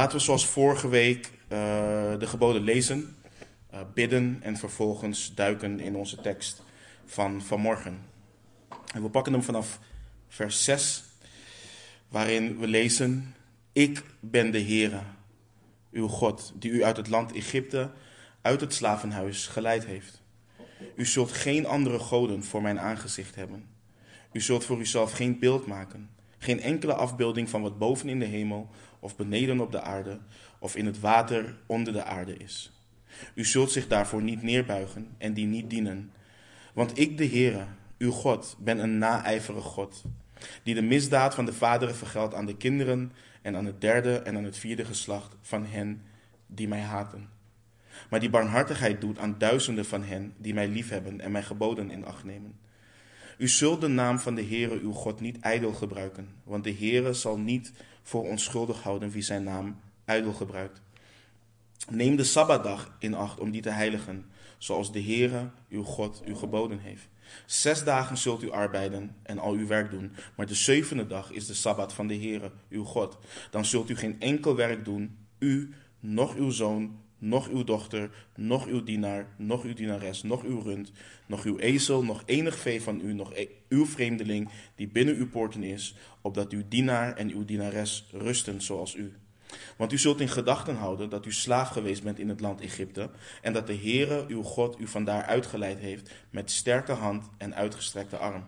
Laten we zoals vorige week uh, de geboden lezen, uh, bidden en vervolgens duiken in onze tekst van vanmorgen. En we pakken hem vanaf vers 6, waarin we lezen: Ik ben de Heere, uw God, die u uit het land Egypte, uit het slavenhuis geleid heeft. U zult geen andere goden voor mijn aangezicht hebben. U zult voor uzelf geen beeld maken, geen enkele afbeelding van wat boven in de hemel of beneden op de aarde of in het water onder de aarde is. U zult zich daarvoor niet neerbuigen en die niet dienen. Want ik, de Heere, uw God, ben een naijverig God, die de misdaad van de vaderen vergeldt aan de kinderen en aan het derde en aan het vierde geslacht van hen die mij haten. Maar die barmhartigheid doet aan duizenden van hen die mij liefhebben en mijn geboden in acht nemen. U zult de naam van de Heere uw God niet ijdel gebruiken, want de Heere zal niet voor onschuldig houden wie zijn naam ijdel gebruikt. Neem de Sabbatdag in acht om die te heiligen, zoals de Heere uw God u geboden heeft. Zes dagen zult u arbeiden en al uw werk doen, maar de zevende dag is de Sabbat van de Heere uw God. Dan zult u geen enkel werk doen, u, noch uw zoon, noch uw dochter, noch uw dienaar, noch uw dienares, noch uw rund, noch uw ezel, nog enig vee van u, nog e- uw vreemdeling die binnen uw poorten is, opdat uw dienaar en uw dienares rusten zoals u. Want u zult in gedachten houden dat u slaaf geweest bent in het land Egypte en dat de Heere uw God u vandaar uitgeleid heeft met sterke hand en uitgestrekte arm.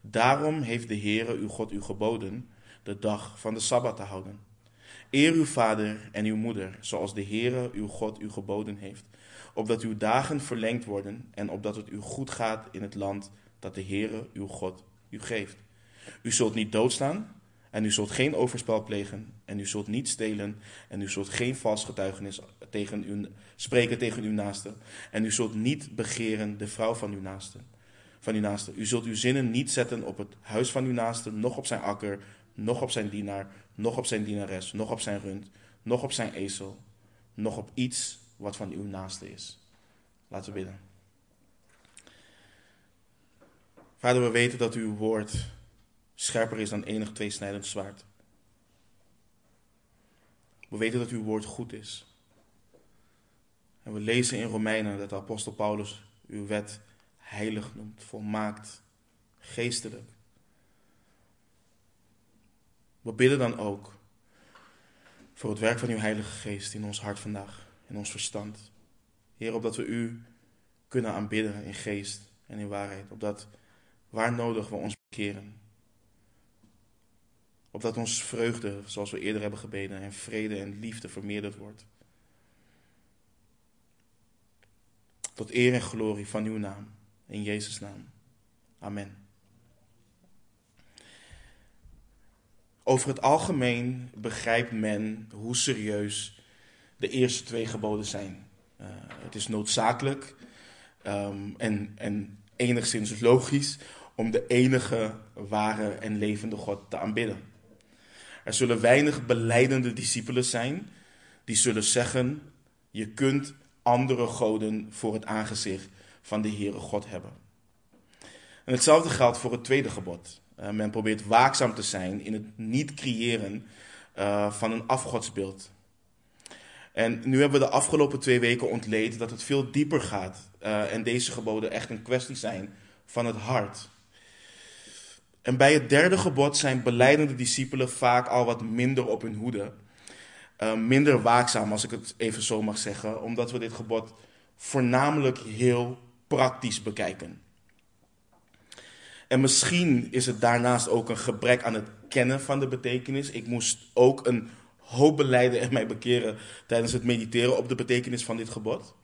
Daarom heeft de Heere uw God u geboden de dag van de Sabbat te houden. Eer uw vader en uw moeder, zoals de Heere uw God u geboden heeft, opdat uw dagen verlengd worden en opdat het u goed gaat in het land dat de Heere uw God u geeft. U zult niet doodstaan en u zult geen overspel plegen en u zult niet stelen en u zult geen vals getuigenis tegen u, spreken tegen uw naaste en u zult niet begeren de vrouw van uw naaste. Van uw naaste. U zult uw zinnen niet zetten op het huis van uw naaste, noch op zijn akker, noch op zijn dienaar, noch op zijn dienares, noch op zijn rund, noch op zijn ezel, noch op iets wat van uw naaste is. Laten we bidden. Vader, we weten dat uw woord scherper is dan enig tweesnijdend zwaard. We weten dat uw woord goed is. En we lezen in Romeinen dat de apostel Paulus uw wet heilig noemt, volmaakt, geestelijk. We bidden dan ook voor het werk van uw Heilige Geest in ons hart vandaag, in ons verstand. Heer, opdat we u kunnen aanbidden in geest en in waarheid. Opdat waar nodig we ons bekeren. Opdat ons vreugde, zoals we eerder hebben gebeden, en vrede en liefde vermeerderd wordt. Tot eer en glorie van uw naam. In Jezus' naam. Amen. Over het algemeen begrijpt men hoe serieus de eerste twee geboden zijn. Uh, het is noodzakelijk um, en, en enigszins logisch om de enige ware en levende God te aanbidden. Er zullen weinig beleidende discipelen zijn die zullen zeggen: Je kunt andere goden voor het aangezicht van de Heere God hebben. En hetzelfde geldt voor het tweede gebod. Uh, men probeert waakzaam te zijn in het niet creëren uh, van een afgodsbeeld. En nu hebben we de afgelopen twee weken ontleed dat het veel dieper gaat. Uh, en deze geboden echt een kwestie zijn van het hart. En bij het derde gebod zijn beleidende discipelen vaak al wat minder op hun hoede. minder waakzaam, als ik het even zo mag zeggen, omdat we dit gebod voornamelijk heel praktisch bekijken. En misschien is het daarnaast ook een gebrek aan het kennen van de betekenis. Ik moest ook een hoop beleiden en mij bekeren tijdens het mediteren op de betekenis van dit gebod.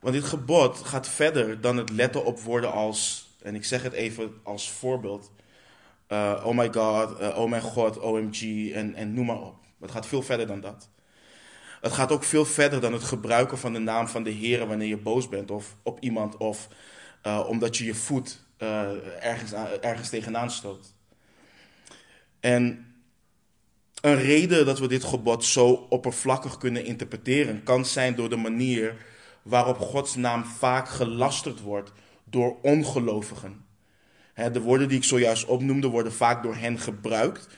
Want dit gebod gaat verder dan het letten op woorden als, en ik zeg het even als voorbeeld, uh, oh my god, uh, oh mijn god, OMG en, en noem maar op. Het gaat veel verder dan dat. Het gaat ook veel verder dan het gebruiken van de naam van de Heer wanneer je boos bent of op iemand of uh, omdat je je voet uh, ergens, ergens tegenaan stoot. En een reden dat we dit gebod zo oppervlakkig kunnen interpreteren kan zijn door de manier waarop Gods naam vaak gelasterd wordt door ongelovigen. de woorden die ik zojuist opnoemde worden vaak door hen gebruikt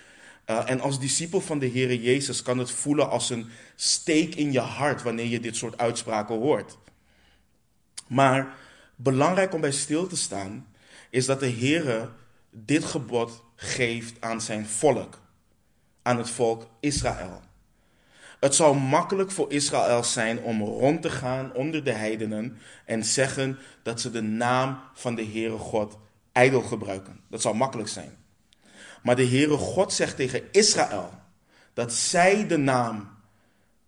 Uh, en als discipel van de Heer Jezus kan het voelen als een steek in je hart wanneer je dit soort uitspraken hoort. Maar belangrijk om bij stil te staan is dat de Heer dit gebod geeft aan zijn volk, aan het volk Israël. Het zou makkelijk voor Israël zijn om rond te gaan onder de heidenen en zeggen dat ze de naam van de Heere God ijdel gebruiken. Dat zou makkelijk zijn. Maar de Heere God zegt tegen Israël dat zij de naam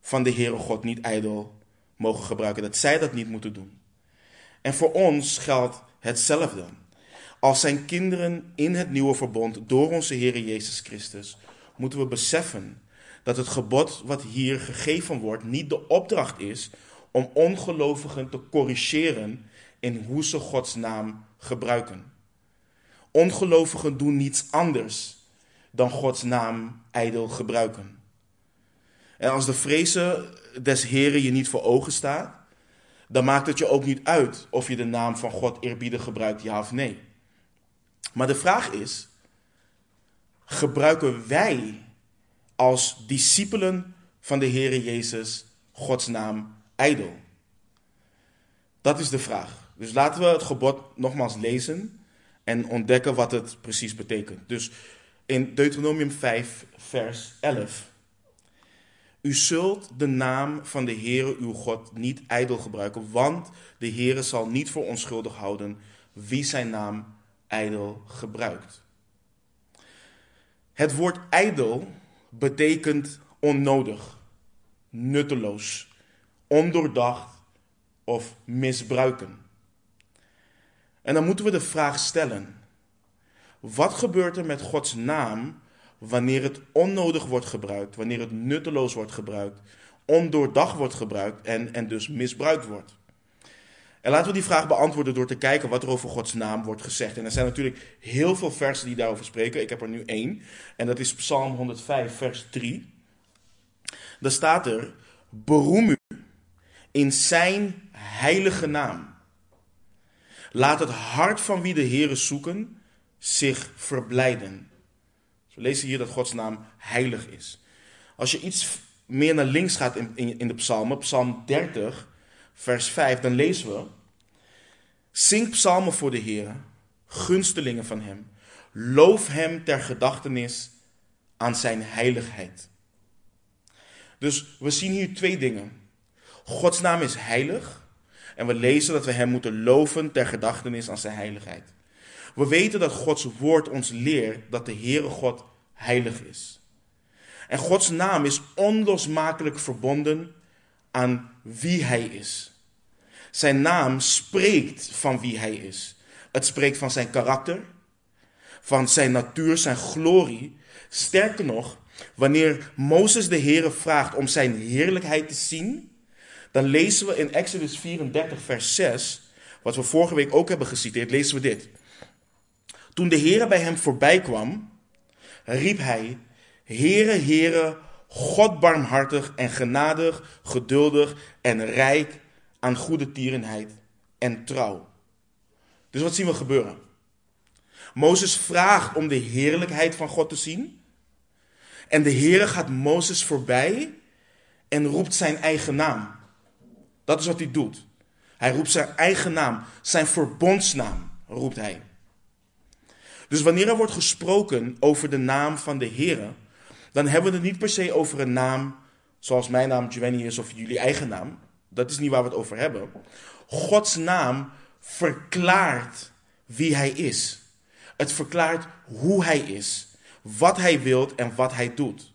van de Heere God niet ijdel mogen gebruiken. Dat zij dat niet moeten doen. En voor ons geldt hetzelfde. Als zijn kinderen in het nieuwe verbond door onze Heer Jezus Christus, moeten we beseffen dat het gebod wat hier gegeven wordt niet de opdracht is om ongelovigen te corrigeren in hoe ze Gods naam gebruiken. Ongelovigen doen niets anders dan Gods naam ijdel gebruiken. En als de vrezen des Heren je niet voor ogen staat, dan maakt het je ook niet uit of je de naam van God eerbiedig gebruikt, ja of nee. Maar de vraag is: gebruiken wij als discipelen van de Heere Jezus Gods naam ijdel? Dat is de vraag. Dus laten we het gebod nogmaals lezen en ontdekken wat het precies betekent. Dus in Deuteronomium 5, vers 11. U zult de naam van de Heere uw God niet ijdel gebruiken, want de Heere zal niet voor onschuldig houden wie zijn naam ijdel gebruikt. Het woord ijdel betekent onnodig, nutteloos, ondoordacht of misbruiken. En dan moeten we de vraag stellen: wat gebeurt er met Gods naam wanneer het onnodig wordt gebruikt, wanneer het nutteloos wordt gebruikt, ondoordacht wordt gebruikt en, en dus misbruikt wordt? En laten we die vraag beantwoorden door te kijken wat er over Gods naam wordt gezegd. En er zijn natuurlijk heel veel versen die daarover spreken. Ik heb er nu één. En dat is Psalm 105, vers 3. Daar staat er: Beroem u in zijn heilige naam. Laat het hart van wie de Heeren zoeken zich verblijden. Dus we lezen hier dat Gods naam heilig is. Als je iets meer naar links gaat in, in, in de psalmen, psalm 30, vers 5, dan lezen we: Zing psalmen voor de Heer, gunstelingen van Hem. Loof Hem ter gedachtenis aan Zijn heiligheid. Dus we zien hier twee dingen. Gods naam is heilig en we lezen dat we Hem moeten loven ter gedachtenis aan Zijn heiligheid. We weten dat Gods woord ons leert dat de Heere God heilig is. En Gods naam is onlosmakelijk verbonden aan wie Hij is. Zijn naam spreekt van wie Hij is. Het spreekt van zijn karakter, van zijn natuur, zijn glorie. Sterker nog, wanneer Mozes de Heere vraagt om zijn heerlijkheid te zien, dan lezen we in Exodus 34, vers 6, wat we vorige week ook hebben geciteerd, lezen we dit. Toen de Heere bij hem voorbij kwam, riep hij, Heere, Heere, God barmhartig en genadig, geduldig en rijk aan goede tierenheid en trouw. Dus wat zien we gebeuren? Mozes vraagt om de heerlijkheid van God te zien. En de Heere gaat Mozes voorbij en roept zijn eigen naam. Dat is wat hij doet. Hij roept zijn eigen naam, zijn verbondsnaam roept hij. Dus wanneer er wordt gesproken over de naam van de Heere, dan hebben we het niet per se over een naam zoals mijn naam Giovanni is of jullie eigen naam. Dat is niet waar we het over hebben. Gods naam verklaart wie hij is. Het verklaart hoe hij is, wat hij wilt en wat hij doet.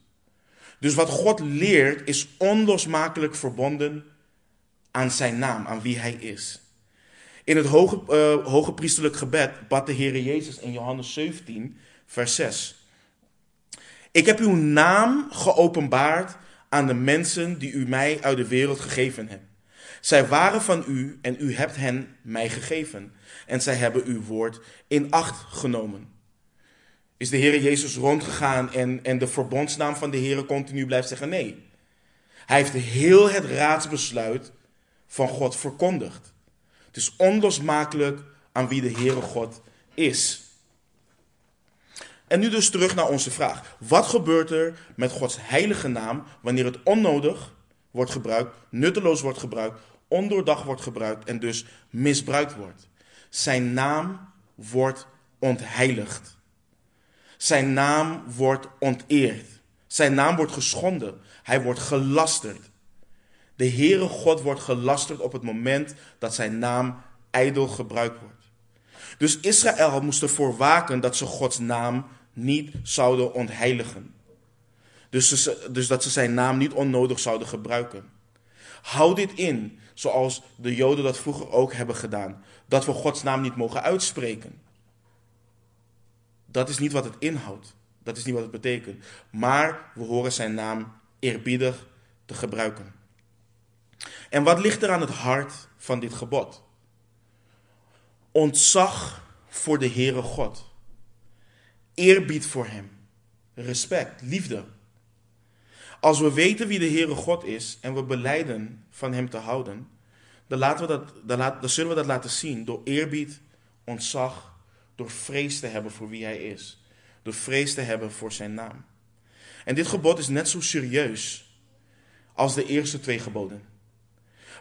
Dus wat God leert is onlosmakelijk verbonden aan zijn naam, aan wie hij is. In het hoge, uh, hoge priesterlijk gebed bad de Heer Jezus in Johannes 17, vers 6. Ik heb uw naam geopenbaard aan de mensen die u mij uit de wereld gegeven hebt. Zij waren van u en u hebt hen mij gegeven. En zij hebben uw woord in acht genomen. Is de Heer Jezus rondgegaan en, en de verbondsnaam van de Heer continu blijft zeggen? Nee. Hij heeft heel het raadsbesluit van God verkondigd. Het is onlosmakelijk aan wie de Heere God is. En nu dus terug naar onze vraag. Wat gebeurt er met Gods heilige naam wanneer het onnodig wordt gebruikt, nutteloos wordt gebruikt, ondoordacht wordt gebruikt en dus misbruikt wordt? Zijn naam wordt ontheiligd. Zijn naam wordt onteerd. Zijn naam wordt geschonden. Hij wordt gelasterd. De Heere God wordt gelasterd op het moment dat zijn naam ijdel gebruikt wordt. Dus Israël moest ervoor waken dat ze Gods naam niet zouden ontheiligen. Dus, dus dat ze zijn naam niet onnodig zouden gebruiken. Hou dit in, zoals de Joden dat vroeger ook hebben gedaan. Dat we Gods naam niet mogen uitspreken. Dat is niet wat het inhoudt. Dat is niet wat het betekent. Maar we horen zijn naam eerbiedig te gebruiken. En wat ligt er aan het hart van dit gebod? Ontzag voor de Heere God. Eerbied voor Hem. Respect, liefde. Als we weten wie de Heere God is en we beleiden van Hem te houden, dan, laten we dat, dan, laat, dan zullen we dat laten zien door eerbied, ontzag, door vrees te hebben voor wie Hij is. Door vrees te hebben voor Zijn naam. En dit gebod is net zo serieus als de eerste twee geboden.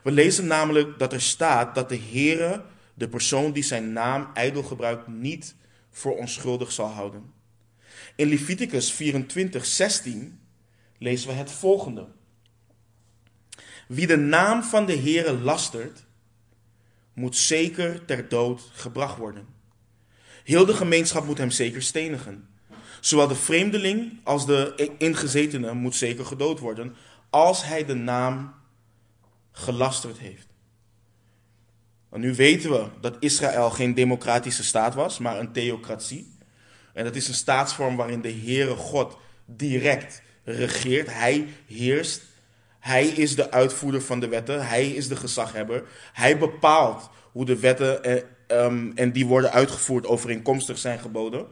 We lezen namelijk dat er staat dat de Heere de persoon die zijn naam ijdel gebruikt niet voor onschuldig zal houden. In Leviticus 24, 16 lezen we het volgende. Wie de naam van de Heere lastert, moet zeker ter dood gebracht worden. Heel de gemeenschap moet hem zeker stenigen. Zowel de vreemdeling als de ingezetene moet zeker gedood worden, als hij de naam gelasterd heeft. Nu weten we dat Israël geen democratische staat was, maar een theocratie. En dat is een staatsvorm waarin de Heere God direct regeert. Hij heerst. Hij is de uitvoerder van de wetten. Hij is de gezaghebber. Hij bepaalt hoe de wetten en, eh, um, en die worden uitgevoerd overeenkomstig zijn geboden.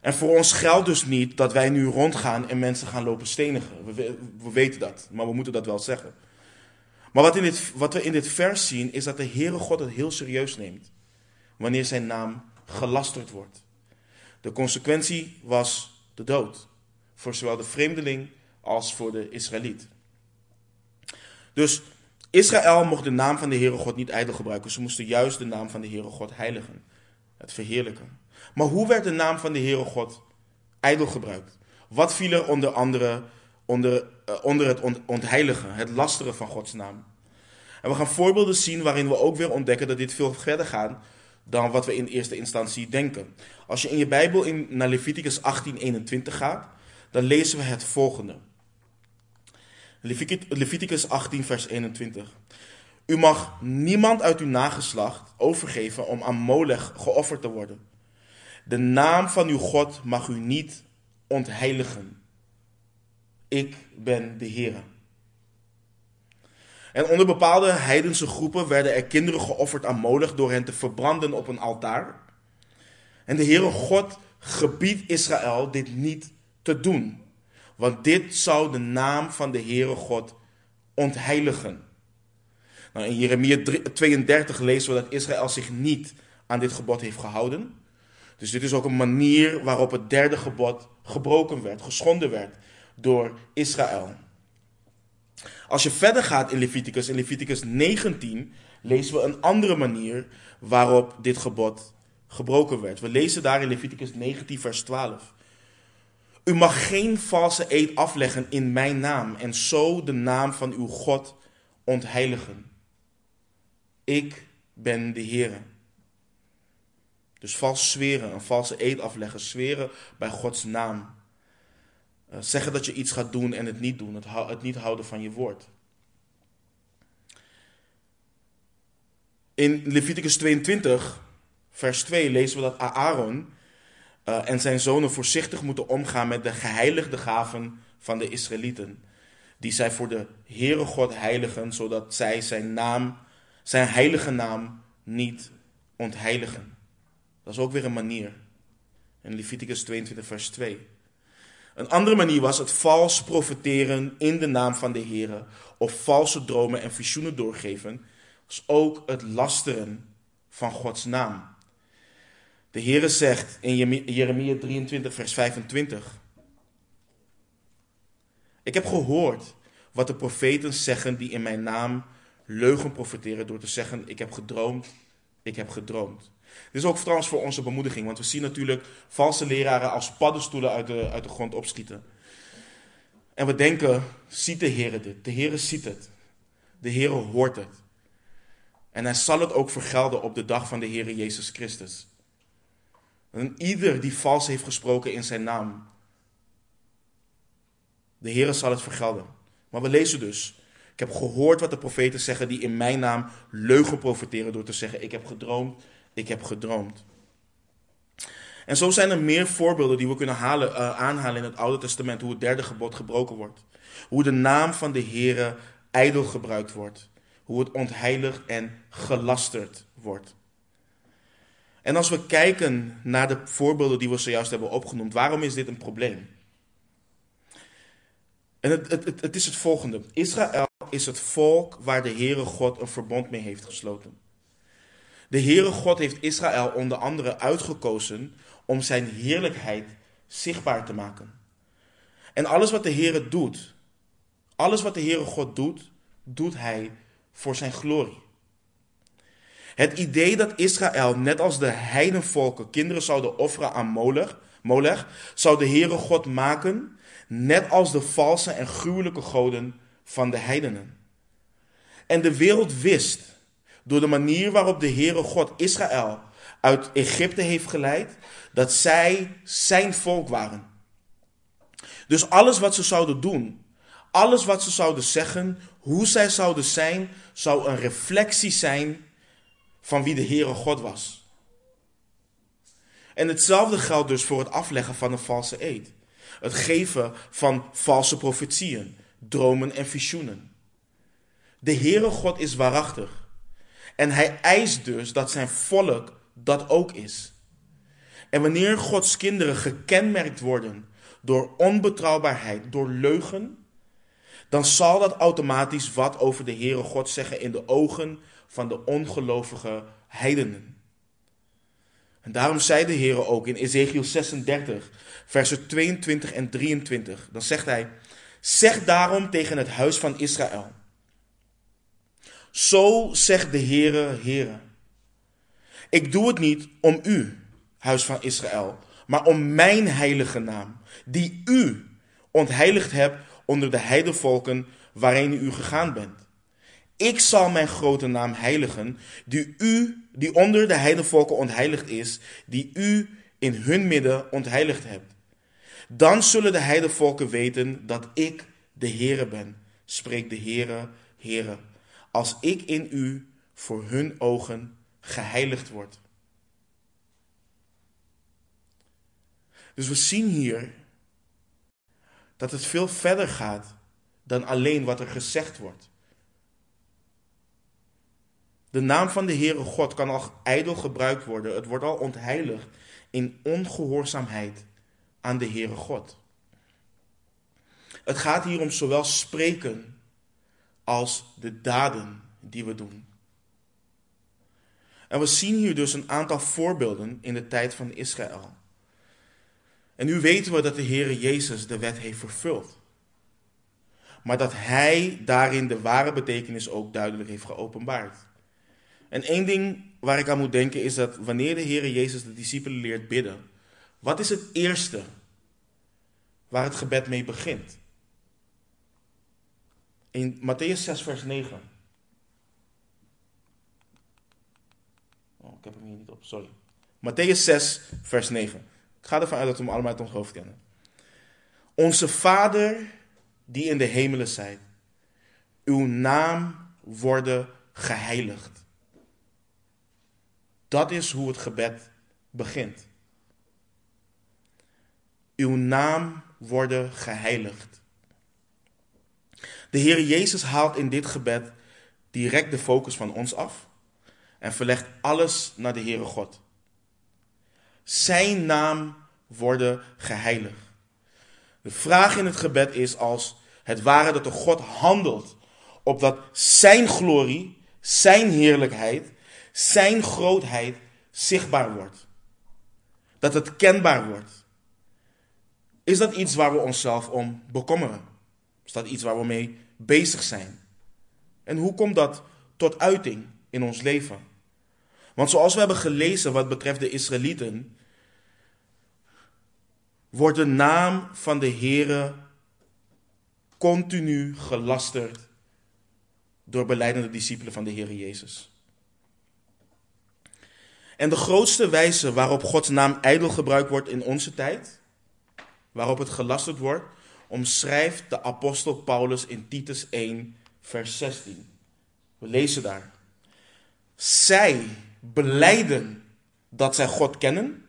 En voor ons geldt dus niet dat wij nu rondgaan en mensen gaan lopen stenigen. We weten dat, maar we moeten dat wel zeggen. Maar wat, in wat we in dit vers zien is dat de Heere God het heel serieus neemt. Wanneer zijn naam gelasterd wordt. De consequentie was de dood. Voor zowel de vreemdeling als voor de Israëliet. Dus Israël mocht de naam van de Heere God niet ijdel gebruiken. Ze moesten juist de naam van de Heere God heiligen. Het verheerlijken. Maar hoe werd de naam van de Heere God ijdel gebruikt? Wat viel er onder andere onder, onder het ontheiligen, het lasteren van Gods naam? En we gaan voorbeelden zien waarin we ook weer ontdekken dat dit veel verder gaat dan wat we in eerste instantie denken. Als je in je Bijbel in, naar Leviticus 18:21 gaat, dan lezen we het volgende. Leviticus 18, vers 21. U mag niemand uit uw nageslacht overgeven om aan Molech geofferd te worden. De naam van uw God mag u niet ontheiligen. Ik ben de Heer. En onder bepaalde heidense groepen werden er kinderen geofferd aan Molech door hen te verbranden op een altaar. En de Heere God gebiedt Israël dit niet te doen. Want dit zou de naam van de Heere God ontheiligen. Nou, in Jeremia 32 lezen we dat Israël zich niet aan dit gebod heeft gehouden. Dus dit is ook een manier waarop het derde gebod gebroken werd, geschonden werd door Israël. Als je verder gaat in Leviticus, in Leviticus 19, lezen we een andere manier waarop dit gebod gebroken werd. We lezen daar in Leviticus 19, vers 12. U mag geen valse eed afleggen in mijn naam en zo de naam van uw God ontheiligen. Ik ben de Heer. Dus vals zweren, een valse eed afleggen, zweren bij Gods naam. Uh, zeggen dat je iets gaat doen en het niet doen, het, het niet houden van je woord. In Leviticus 22, vers 2 lezen we dat Aaron uh, en zijn zonen voorzichtig moeten omgaan met de geheiligde gaven van de Israëlieten. Die zij voor de Heere God heiligen, zodat zij zijn naam, zijn heilige naam niet ontheiligen. Dat is ook weer een manier. In Leviticus 22, vers 2. Een andere manier was het vals profeteren in de naam van de Heer, of valse dromen en visioenen doorgeven, als ook het lasteren van Gods naam. De Heere zegt in Jeremia 23, vers 25. Ik heb gehoord wat de profeten zeggen die in mijn naam leugen profeteren door te zeggen: Ik heb gedroomd, ik heb gedroomd. Dit is ook trouwens voor onze bemoediging, want we zien natuurlijk valse leraren als paddenstoelen uit de, uit de grond opschieten. En we denken: Ziet de Heer dit? De Heer ziet het. De Heer hoort het. En hij zal het ook vergelden op de dag van de Heer Jezus Christus. En ieder die vals heeft gesproken in zijn naam, de Heer zal het vergelden. Maar we lezen dus. Ik heb gehoord wat de profeten zeggen die in mijn naam leugen profeteren door te zeggen: Ik heb gedroomd, ik heb gedroomd. En zo zijn er meer voorbeelden die we kunnen halen, uh, aanhalen in het Oude Testament. Hoe het derde gebod gebroken wordt. Hoe de naam van de Heere ijdel gebruikt wordt. Hoe het ontheiligd en gelasterd wordt. En als we kijken naar de voorbeelden die we zojuist hebben opgenoemd, waarom is dit een probleem? En het, het, het, is het volgende. Israël is het volk waar de Heere God een verbond mee heeft gesloten. De Heere God heeft Israël onder andere uitgekozen om zijn heerlijkheid zichtbaar te maken. En alles wat de Heere doet, alles wat de Heere God doet, doet hij voor zijn glorie. Het idee dat Israël, net als de heidenvolken, kinderen zouden offeren aan Molech, Molech zou de Heere God maken net als de valse en gruwelijke goden van de heidenen. En de wereld wist, door de manier waarop de Heere God Israël uit Egypte heeft geleid, dat zij zijn volk waren. Dus alles wat ze zouden doen, alles wat ze zouden zeggen, hoe zij zouden zijn, zou een reflectie zijn van wie de Heere God was. En hetzelfde geldt dus voor het afleggen van een valse eed het geven van valse profetieën, dromen en visioenen. De Heere God is waarachtig. En hij eist dus dat zijn volk dat ook is. En wanneer Gods kinderen gekenmerkt worden door onbetrouwbaarheid, door leugen, dan zal dat automatisch wat over de Heere God zeggen in de ogen van de ongelovige heidenen. En daarom zei de Heer ook in Ezekiel 36, versen 22 en 23. Dan zegt hij, zeg daarom tegen het huis van Israël. Zo zegt de Heere, Heere. Ik doe het niet om u, huis van Israël, maar om mijn heilige naam, die u ontheiligd hebt onder de heidevolken waarin u gegaan bent. Ik zal mijn grote naam heiligen, die u, die onder de heidenvolken ontheiligd is, die u in hun midden ontheiligd hebt. Dan zullen de heidenvolken weten dat ik de Heere ben, spreekt de Heere, Heere, als ik in u voor hun ogen geheiligd word. Dus we zien hier dat het veel verder gaat dan alleen wat er gezegd wordt. De naam van de Heere God kan al ijdel gebruikt worden. Het wordt al ontheiligd in ongehoorzaamheid aan de Heere God. Het gaat hier om zowel spreken als de daden die we doen. En we zien hier dus een aantal voorbeelden in de tijd van Israël. En nu weten we dat de Heere Jezus de wet heeft vervuld. Maar dat Hij daarin de ware betekenis ook duidelijk heeft geopenbaard. En één ding waar ik aan moet denken is dat wanneer de Heer Jezus de discipelen leert bidden, wat is het eerste waar het gebed mee begint? In Matthäus 6, vers 9. Oh, ik heb hem hier niet op, sorry. Matthäus 6, vers 9. Ik ga ervan uit dat we hem allemaal uit ons hoofd kennen. Onze Vader die in de hemelen zijt, uw naam worden geheiligd. Dat is hoe het gebed begint. Uw naam worden geheiligd. De Heer Jezus haalt in dit gebed direct de focus van ons af en verlegt alles naar de Heere God. Zijn naam worden geheiligd. De vraag in het gebed is als het ware dat de God handelt, opdat zijn glorie, zijn heerlijkheid zijn grootheid zichtbaar wordt. Dat het kenbaar wordt. Is dat iets waar we onszelf om bekommeren? Is dat iets waar we mee bezig zijn? En hoe komt dat tot uiting in ons leven? Want zoals we hebben gelezen wat betreft de Israëlieten, wordt de naam van de Heere continu gelasterd door beleidende discipelen van de Heer Jezus. En de grootste wijze waarop Gods naam ijdel gebruikt wordt in onze tijd, waarop het gelasterd wordt, omschrijft de apostel Paulus in Titus 1, vers 16. We lezen daar. Zij beleiden dat zij God kennen.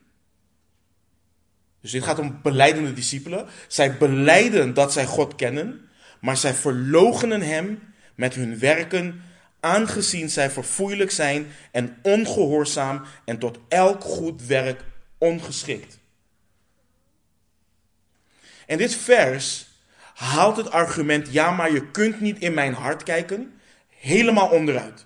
Dus dit gaat om beleidende discipelen. Zij beleiden dat zij God kennen, maar zij verloochenen Hem met hun werken, aangezien zij verfoeilijk zijn en ongehoorzaam en tot elk goed werk ongeschikt. En dit vers haalt het argument, ja, maar je kunt niet in mijn hart kijken, helemaal onderuit.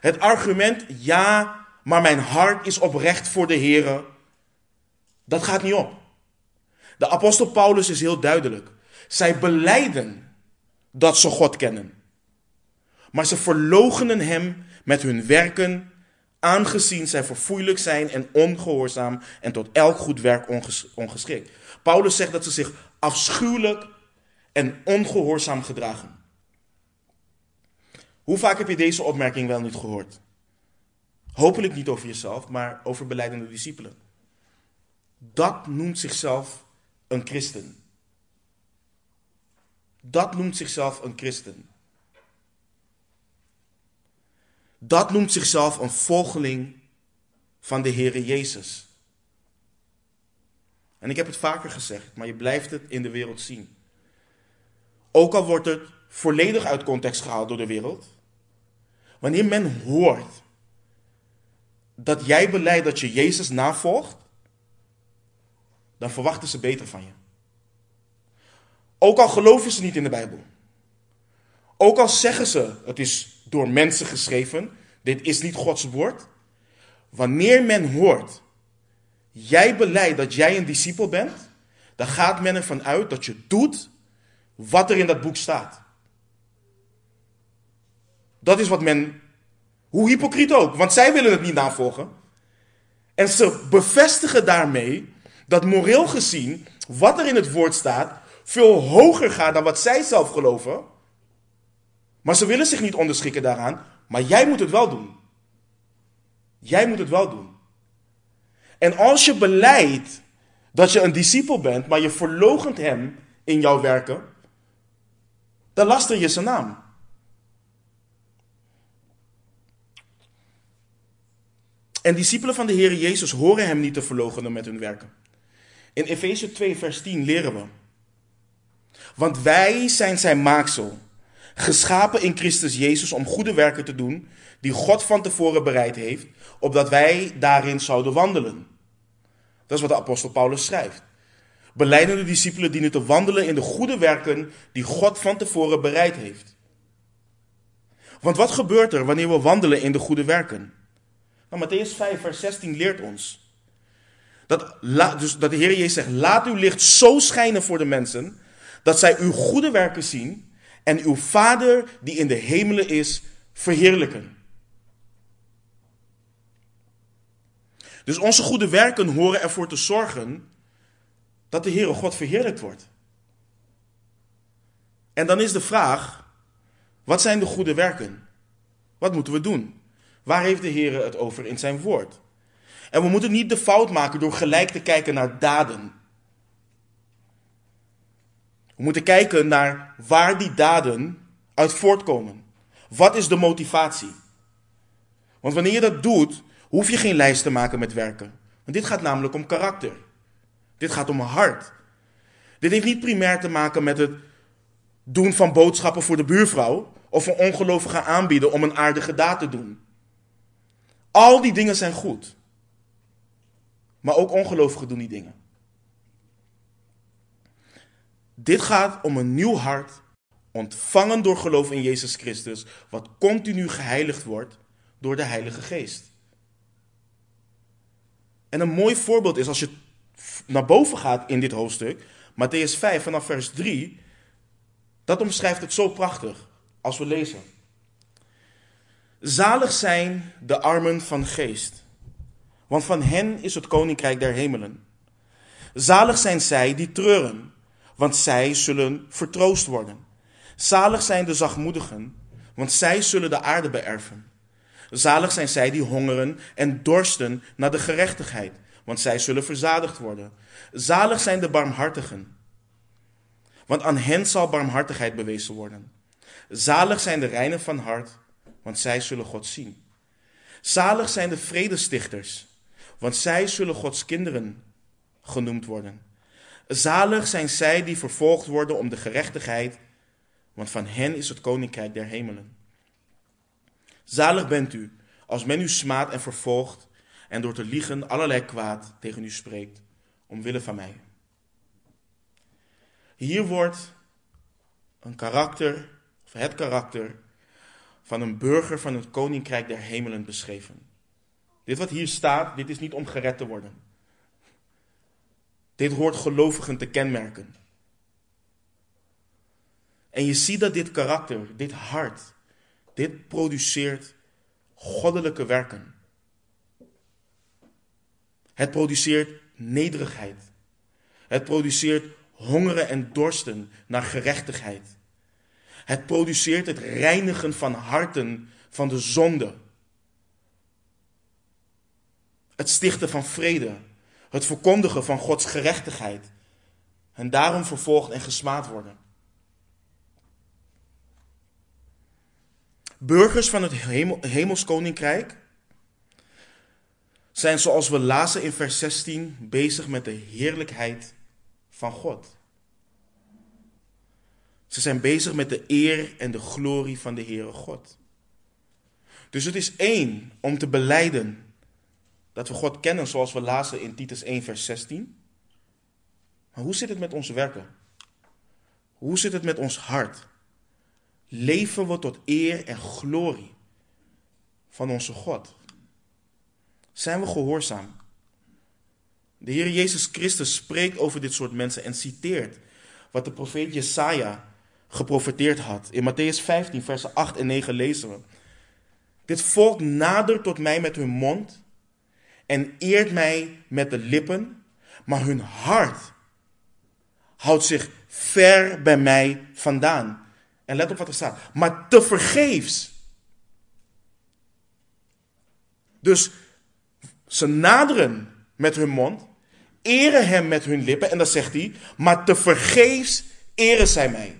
Het argument, ja, maar mijn hart is oprecht voor de Heer, dat gaat niet op. De apostel Paulus is heel duidelijk. Zij beleiden dat ze God kennen. Maar ze verloochenen hem met hun werken, aangezien zij verfoeilijk zijn en ongehoorzaam en tot elk goed werk ongeschikt. Paulus zegt dat ze zich afschuwelijk en ongehoorzaam gedragen. Hoe vaak heb je deze opmerking wel niet gehoord? Hopelijk niet over jezelf, maar over beleidende discipelen. Dat noemt zichzelf een christen. Dat noemt zichzelf een christen. Dat noemt zichzelf een volgeling van de Heere Jezus. En ik heb het vaker gezegd, maar je blijft het in de wereld zien. Ook al wordt het volledig uit context gehaald door de wereld. Wanneer men hoort dat jij beleidt dat je Jezus navolgt, dan verwachten ze beter van je. Ook al geloven ze niet in de Bijbel. Ook al zeggen ze, het is door mensen geschreven, dit is niet Gods woord. Wanneer men hoort, jij beleidt dat jij een discipel bent, dan gaat men ervan uit dat je doet wat er in dat boek staat. Dat is wat men, hoe hypocriet ook, want zij willen het niet navolgen. En ze bevestigen daarmee dat moreel gezien, wat er in het woord staat, veel hoger gaat dan wat zij zelf geloven. Maar ze willen zich niet onderschikken daaraan, maar jij moet het wel doen. Jij moet het wel doen. En als je beleidt dat je een discipel bent, maar je verlogent hem in jouw werken, dan laster je zijn naam. En discipelen van de Heer Jezus horen hem niet te verloochenen met hun werken. In Efeze 2, vers 10 leren we. Want wij zijn zijn maaksel, geschapen in Christus Jezus om goede werken te doen, die God van tevoren bereid heeft, opdat wij daarin zouden wandelen. Dat is wat de apostel Paulus schrijft. Beleidende discipelen dienen te wandelen in de goede werken die God van tevoren bereid heeft. Want wat gebeurt er wanneer we wandelen in de goede werken? Nou, Matthäus 5, vers 16 leert ons. Dat, dus dat de Heer Jezus zegt, laat uw licht zo schijnen voor de mensen, dat zij uw goede werken zien en uw Vader die in de hemelen is, verheerlijken. Dus onze goede werken horen ervoor te zorgen dat de Heere God verheerlijkt wordt. En dan is de vraag, wat zijn de goede werken? Wat moeten we doen? Waar heeft de Heer het over in zijn woord? En we moeten niet de fout maken door gelijk te kijken naar daden. We moeten kijken naar waar die daden uit voortkomen. Wat is de motivatie? Want wanneer je dat doet, hoef je geen lijst te maken met werken. Want dit gaat namelijk om karakter. Dit gaat om hart. Dit heeft niet primair te maken met het doen van boodschappen voor de buurvrouw of een ongelovige aanbieden om een aardige daad te doen. Al die dingen zijn goed. Maar ook ongelovigen doen die dingen. Dit gaat om een nieuw hart, ontvangen door geloof in Jezus Christus, wat continu geheiligd wordt door de Heilige Geest. En een mooi voorbeeld is als je naar boven gaat in dit hoofdstuk, Matthäus 5 vanaf vers 3, dat omschrijft het zo prachtig als we lezen. Zalig zijn de armen van geest, want van hen is het koninkrijk der hemelen. Zalig zijn zij die treuren, want zij zullen vertroost worden. Zalig zijn de zachtmoedigen, want zij zullen de aarde beërven. Zalig zijn zij die hongeren en dorsten naar de gerechtigheid, want zij zullen verzadigd worden. Zalig zijn de barmhartigen, want aan hen zal barmhartigheid bewezen worden. Zalig zijn de reinen van hart, want zij zullen God zien. Zalig zijn de vredestichters, want zij zullen Gods kinderen genoemd worden. Zalig zijn zij die vervolgd worden om de gerechtigheid, want van hen is het koninkrijk der hemelen. Zalig bent u als men u smaadt en vervolgt en door te liegen allerlei kwaad tegen u spreekt, omwille van mij. Hier wordt een karakter, of het karakter, van een burger van het koninkrijk der hemelen beschreven. Dit wat hier staat, dit is niet om gered te worden. Dit hoort gelovigen te kenmerken. En je ziet dat dit karakter, dit hart, dit produceert goddelijke werken. Het produceert nederigheid. Het produceert hongeren en dorsten naar gerechtigheid. Het produceert het reinigen van harten van de zonde. Het stichten van vrede. Het verkondigen van Gods gerechtigheid. En daarom vervolgd en gesmaad worden. Burgers van het hemel, hemelskoninkrijk zijn zoals we lazen in vers 16 bezig met de heerlijkheid van God. Ze zijn bezig met de eer en de glorie van de Heere God. Dus het is één om te beleiden dat we God kennen zoals we lazen in Titus 1 vers 16. Maar hoe zit het met ons werken? Hoe zit het met ons hart? Leven we tot eer en glorie van onze God? Zijn we gehoorzaam? De Heer Jezus Christus spreekt over dit soort mensen en citeert wat de profeet Jesaja geprofeteerd had. In Matthäus 15, versen 8 en 9 lezen we. Dit volk nadert tot mij met hun mond en eert mij met de lippen, maar hun hart houdt zich ver bij mij vandaan. En let op wat er staat. Maar te vergeefs. Dus ze naderen met hun mond, eren hem met hun lippen, en dan zegt hij, maar te vergeefs eren zij mij.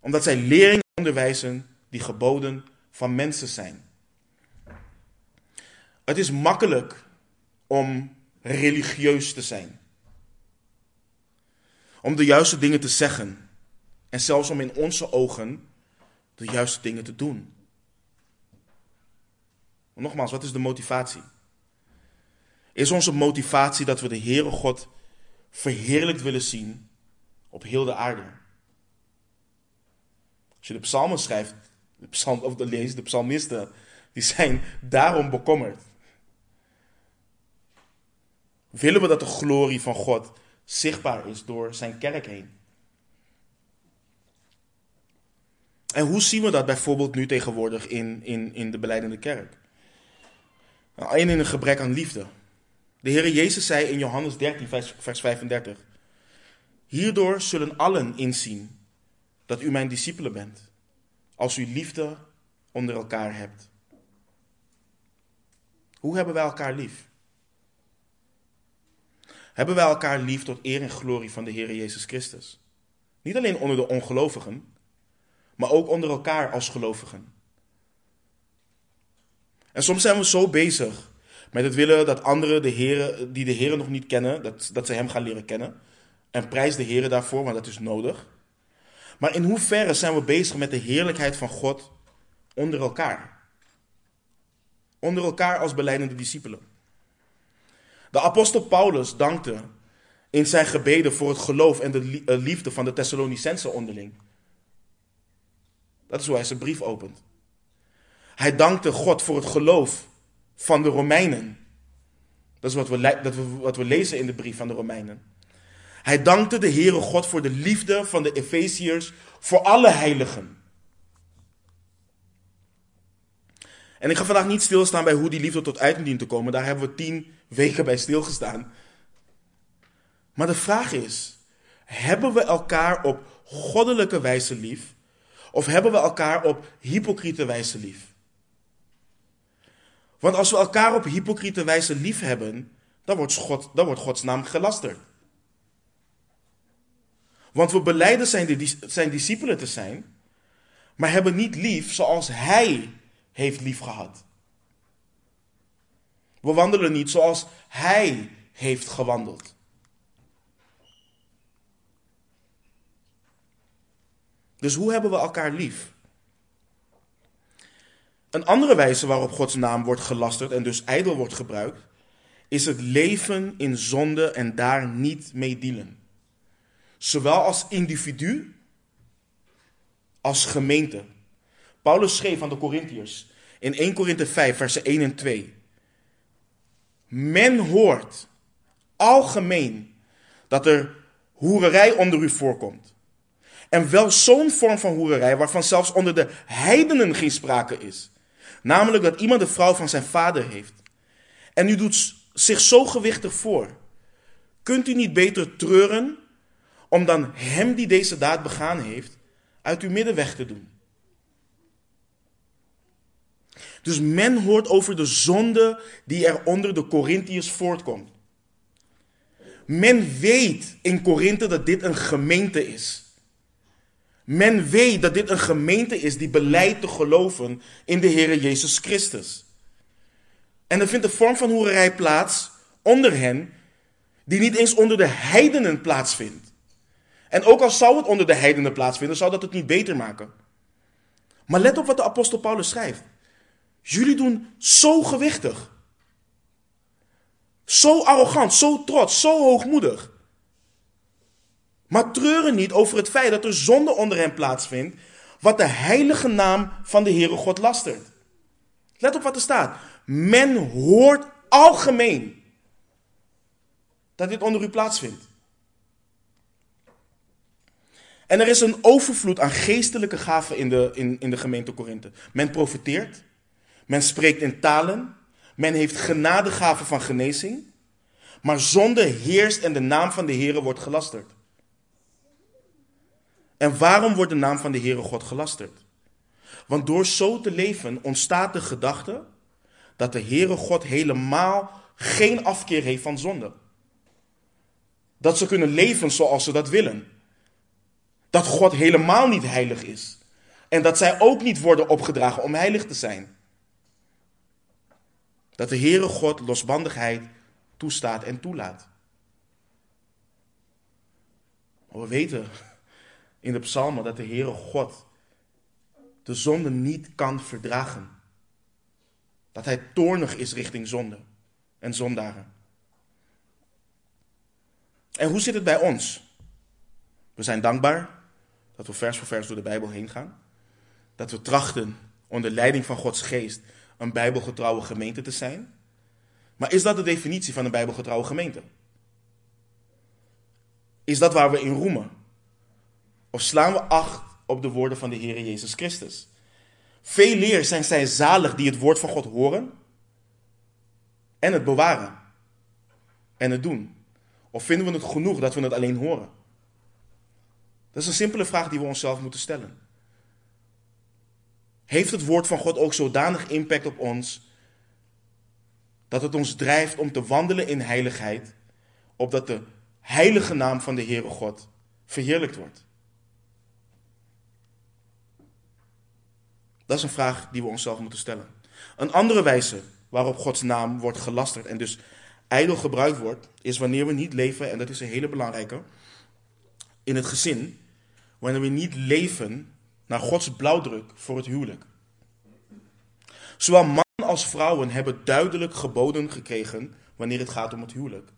Omdat zij leringen onderwijzen die geboden van mensen zijn. Het is makkelijk om religieus te zijn. Om de juiste dingen te zeggen. En zelfs om in onze ogen de juiste dingen te doen. Nogmaals, wat is de motivatie? Is onze motivatie dat we de Heere God verheerlijkt willen zien op heel de aarde? Als je de psalmen schrijft, de psalm, of leest, de psalmisten, die zijn daarom bekommerd. Willen we dat de glorie van God zichtbaar is door zijn kerk heen? En hoe zien we dat bijvoorbeeld nu tegenwoordig in, in, in de beleidende kerk? Nou, in een gebrek aan liefde. De Heer Jezus zei in Johannes 13, vers, vers 35: Hierdoor zullen allen inzien dat u mijn discipelen bent, als u liefde onder elkaar hebt. Hoe hebben wij elkaar lief? Hebben wij elkaar lief tot eer en glorie van de Heer Jezus Christus? Niet alleen onder de ongelovigen, maar ook onder elkaar als gelovigen. En soms zijn we zo bezig met het willen dat anderen de heren, die de Heer nog niet kennen, dat, dat ze Hem gaan leren kennen. En prijs de Heer daarvoor, want dat is nodig. Maar in hoeverre zijn we bezig met de heerlijkheid van God onder elkaar? Onder elkaar als beleidende discipelen. De apostel Paulus dankte in zijn gebeden voor het geloof en de eh, liefde van de Thessalonicense onderling. Dat is hoe hij zijn brief opent. Hij dankte God voor het geloof van de Romeinen. Dat is wat we, dat we, wat we lezen in de brief van de Romeinen. Hij dankte de Heere God voor de liefde van de Efeziërs voor alle heiligen. En ik ga vandaag niet stilstaan bij hoe die liefde tot uiting dient te komen. Daar hebben we tien weken bij stilgestaan. Maar de vraag is: hebben we elkaar op goddelijke wijze lief? Of hebben we elkaar op hypocriete wijze lief? Want als we elkaar op hypocriete wijze lief hebben, dan wordt, God, dan wordt Gods naam gelasterd. Want we beleiden zijn, zijn discipelen te zijn, maar hebben niet lief zoals Hij heeft lief gehad. We wandelen niet zoals Hij heeft gewandeld. Dus hoe hebben we elkaar lief? Een andere wijze waarop Gods naam wordt gelasterd en dus ijdel wordt gebruikt, is het leven in zonde en daar niet mee dealen. Zowel als individu als gemeente. Paulus schreef aan de Corinthiërs in 1 Korinthe 5, versen 1 en 2. Men hoort algemeen dat er hoererij onder u voorkomt. En wel zo'n vorm van hoererij waarvan zelfs onder de heidenen geen sprake is. Namelijk dat iemand de vrouw van zijn vader heeft. En u doet zich zo gewichtig voor. Kunt u niet beter treuren om dan hem die deze daad begaan heeft uit uw midden weg te doen? Dus men hoort over de zonde die er onder de Corinthiërs voortkomt. Men weet in Korinthe dat dit een gemeente is. Men weet dat dit een gemeente is die beleidt te geloven in de Heer Jezus Christus. En er vindt een vorm van hoererij plaats onder hen, die niet eens onder de heidenen plaatsvindt. En ook al zou het onder de heidenen plaatsvinden, zou dat het niet beter maken. Maar let op wat de apostel Paulus schrijft. Jullie doen zo gewichtig. Zo arrogant, zo trots, zo hoogmoedig. Maar treuren niet over het feit dat er zonde onder hen plaatsvindt, wat de heilige naam van de Heere God lastert. Let op wat er staat. Men hoort algemeen dat dit onder u plaatsvindt. En er is een overvloed aan geestelijke gaven in de, in, in de gemeente Korinthe. Men profiteert, men spreekt in talen, men heeft genadegaven van genezing, maar zonde heerst en de naam van de Heere wordt gelasterd. En waarom wordt de naam van de Heere God gelasterd? Want door zo te leven ontstaat de gedachte dat de Heere God helemaal geen afkeer heeft van zonde. Dat ze kunnen leven zoals ze dat willen. Dat God helemaal niet heilig is. En dat zij ook niet worden opgedragen om heilig te zijn. Dat de Heere God losbandigheid toestaat en toelaat. Maar we weten in de psalmen dat de Heere God de zonde niet kan verdragen. Dat hij toornig is richting zonde en zondaren. En hoe zit het bij ons? We zijn dankbaar dat we vers voor vers door de Bijbel heen gaan. Dat we trachten onder leiding van Gods geest een bijbelgetrouwe gemeente te zijn. Maar is dat de definitie van een bijbelgetrouwe gemeente? Is dat waar we in roemen? Of slaan we acht op de woorden van de Heer Jezus Christus? Veel leer zijn zij zalig die het woord van God horen en het bewaren en het doen. Of vinden we het genoeg dat we het alleen horen? Dat is een simpele vraag die we onszelf moeten stellen. Heeft het woord van God ook zodanig impact op ons dat het ons drijft om te wandelen in heiligheid, opdat de heilige naam van de Heere God verheerlijkt wordt? Dat is een vraag die we onszelf moeten stellen. Een andere wijze waarop Gods naam wordt gelasterd en dus ijdel gebruikt wordt, is wanneer we niet leven, en dat is een hele belangrijke, in het gezin, wanneer we niet leven naar Gods blauwdruk voor het huwelijk. Zowel mannen als vrouwen hebben duidelijk geboden gekregen wanneer het gaat om het huwelijk.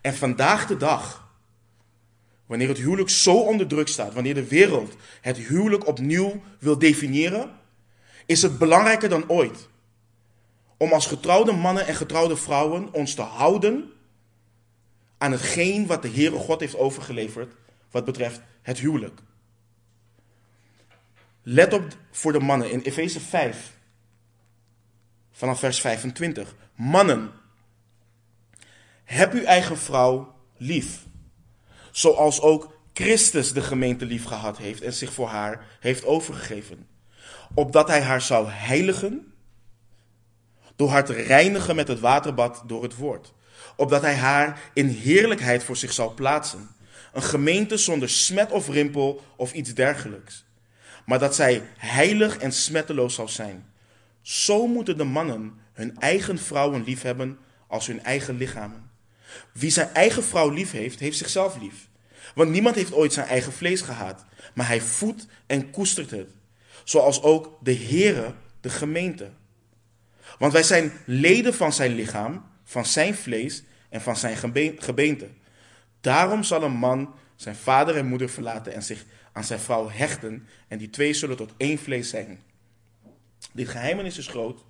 En vandaag de dag, wanneer het huwelijk zo onder druk staat, wanneer de wereld het huwelijk opnieuw wil definiëren, is het belangrijker dan ooit om als getrouwde mannen en getrouwde vrouwen ons te houden aan hetgeen wat de Heere God heeft overgeleverd wat betreft het huwelijk. Let op voor de mannen in Efeze 5, vanaf vers 25. Mannen, heb uw eigen vrouw lief, zoals ook Christus de gemeente lief gehad heeft en zich voor haar heeft overgegeven, opdat hij haar zou heiligen door haar te reinigen met het waterbad door het woord, opdat hij haar in heerlijkheid voor zich zou plaatsen, een gemeente zonder smet of rimpel of iets dergelijks, maar dat zij heilig en smetteloos zou zijn. Zo moeten de mannen hun eigen vrouwen liefhebben als hun eigen lichamen. Wie zijn eigen vrouw lief heeft, heeft zichzelf lief. Want niemand heeft ooit zijn eigen vlees gehaat, maar hij voedt en koestert het. Zoals ook de Heere de gemeente. Want wij zijn leden van zijn lichaam, van zijn vlees en van zijn gebeente. Daarom zal een man zijn vader en moeder verlaten en zich aan zijn vrouw hechten. En die twee zullen tot één vlees zijn. Dit geheimenis is groot.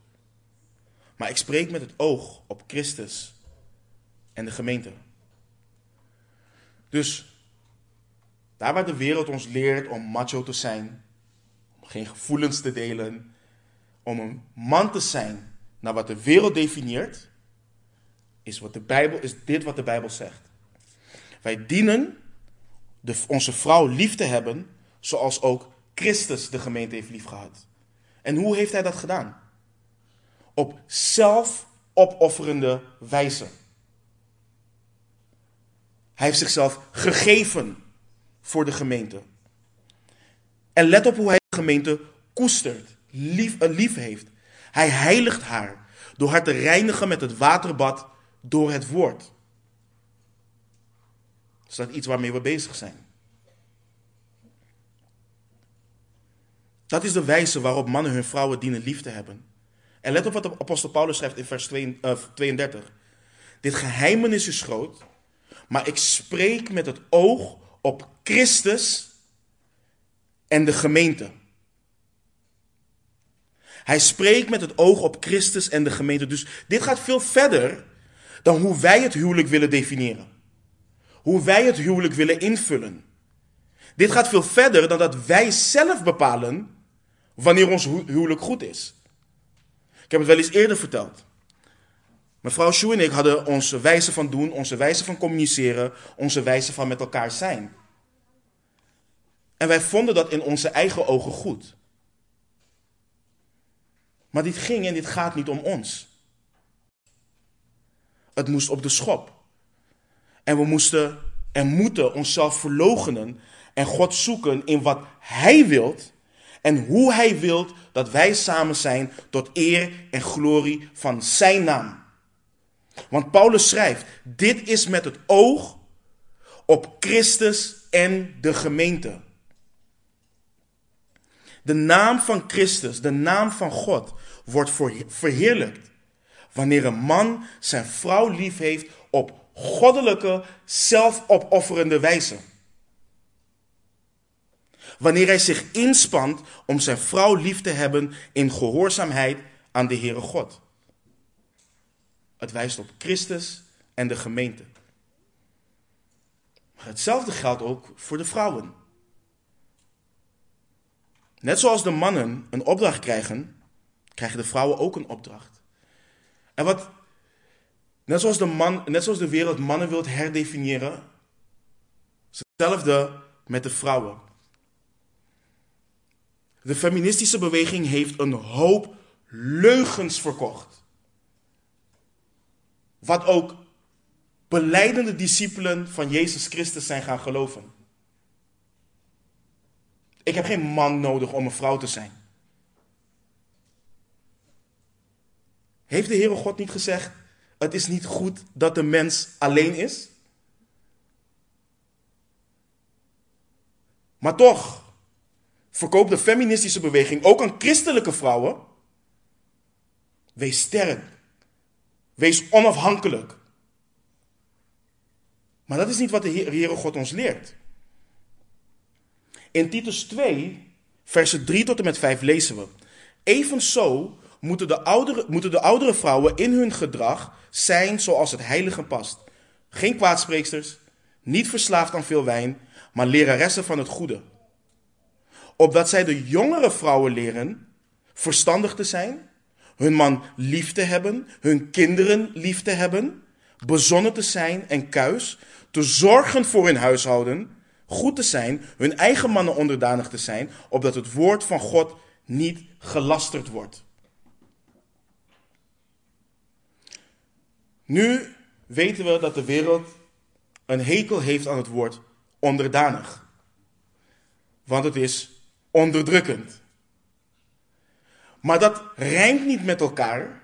Maar ik spreek met het oog op Christus en de gemeente. Dus daar waar de wereld ons leert om macho te zijn, om geen gevoelens te delen, om een man te zijn naar wat de wereld definieert, is, wat de Bijbel, is dit wat de Bijbel zegt. Wij dienen de, onze vrouw lief te hebben, zoals ook Christus de gemeente heeft liefgehad. En hoe heeft hij dat gedaan? Op zelfopofferende wijze. Hij heeft zichzelf gegeven voor de gemeente. En let op hoe hij de gemeente koestert, lief, uh, lief heeft. Hij heiligt haar door haar te reinigen met het waterbad door het woord. Is dat iets waarmee we bezig zijn? Dat is de wijze waarop mannen hun vrouwen dienen lief te hebben. En let op wat de apostel Paulus schrijft in vers 32. Eh, Dit geheimenis is groot, maar ik spreek met het oog op Christus en de gemeente. Hij spreekt met het oog op Christus en de gemeente. Dus dit gaat veel verder dan hoe wij het huwelijk willen definiëren. Hoe wij het huwelijk willen invullen. Dit gaat veel verder dan dat wij zelf bepalen wanneer ons huwelijk goed is. Ik heb het wel eens eerder verteld. Mevrouw Sjoe en ik hadden onze wijze van doen, onze wijze van communiceren, onze wijze van met elkaar zijn. En wij vonden dat in onze eigen ogen goed. Maar dit ging en dit gaat niet om ons. Het moest op de schop. En we moesten en moeten onszelf verloochenen en God zoeken in wat Hij wilt en hoe Hij wilt dat wij samen zijn tot eer en glorie van Zijn naam. Want Paulus schrijft, dit is met het oog op Christus en de gemeente. De naam van Christus, de naam van God, wordt verheerlijkt wanneer een man zijn vrouw lief heeft op goddelijke, zelfopofferende wijze. Wanneer hij zich inspant om zijn vrouw lief te hebben in gehoorzaamheid aan de Heere God. Het wijst op Christus en de gemeente. Hetzelfde geldt ook voor de vrouwen. Net zoals de mannen een opdracht krijgen, krijgen de vrouwen ook een opdracht. En wat, net zoals de, man, net zoals de wereld mannen wilt herdefiniëren, hetzelfde met de vrouwen. De feministische beweging heeft een hoop leugens verkocht. Wat ook beleidende discipelen van Jezus Christus zijn gaan geloven. Ik heb geen man nodig om een vrouw te zijn. Heeft de Heere God niet gezegd, het is niet goed dat de mens alleen is? Maar toch verkoopt de feministische beweging ook aan christelijke vrouwen. Wees sterk. Wees onafhankelijk. Maar dat is niet wat de Heere God ons leert. In Titus 2, versen 3 tot en met 5 lezen we. Evenzo moeten de, oudere, moeten de oudere vrouwen in hun gedrag zijn zoals het heilige past. Geen kwaadspreeksters, niet verslaafd aan veel wijn, maar leraressen van het goede. Opdat zij de jongere vrouwen leren verstandig te zijn, hun man lief te hebben, hun kinderen lief te hebben, bezonnen te zijn en kuis, te zorgen voor hun huishouden, goed te zijn, hun eigen mannen onderdanig te zijn, opdat het woord van God niet gelasterd wordt. Nu weten we dat de wereld een hekel heeft aan het woord onderdanig. Want het is onderdrukkend. Maar dat rijmt niet met elkaar.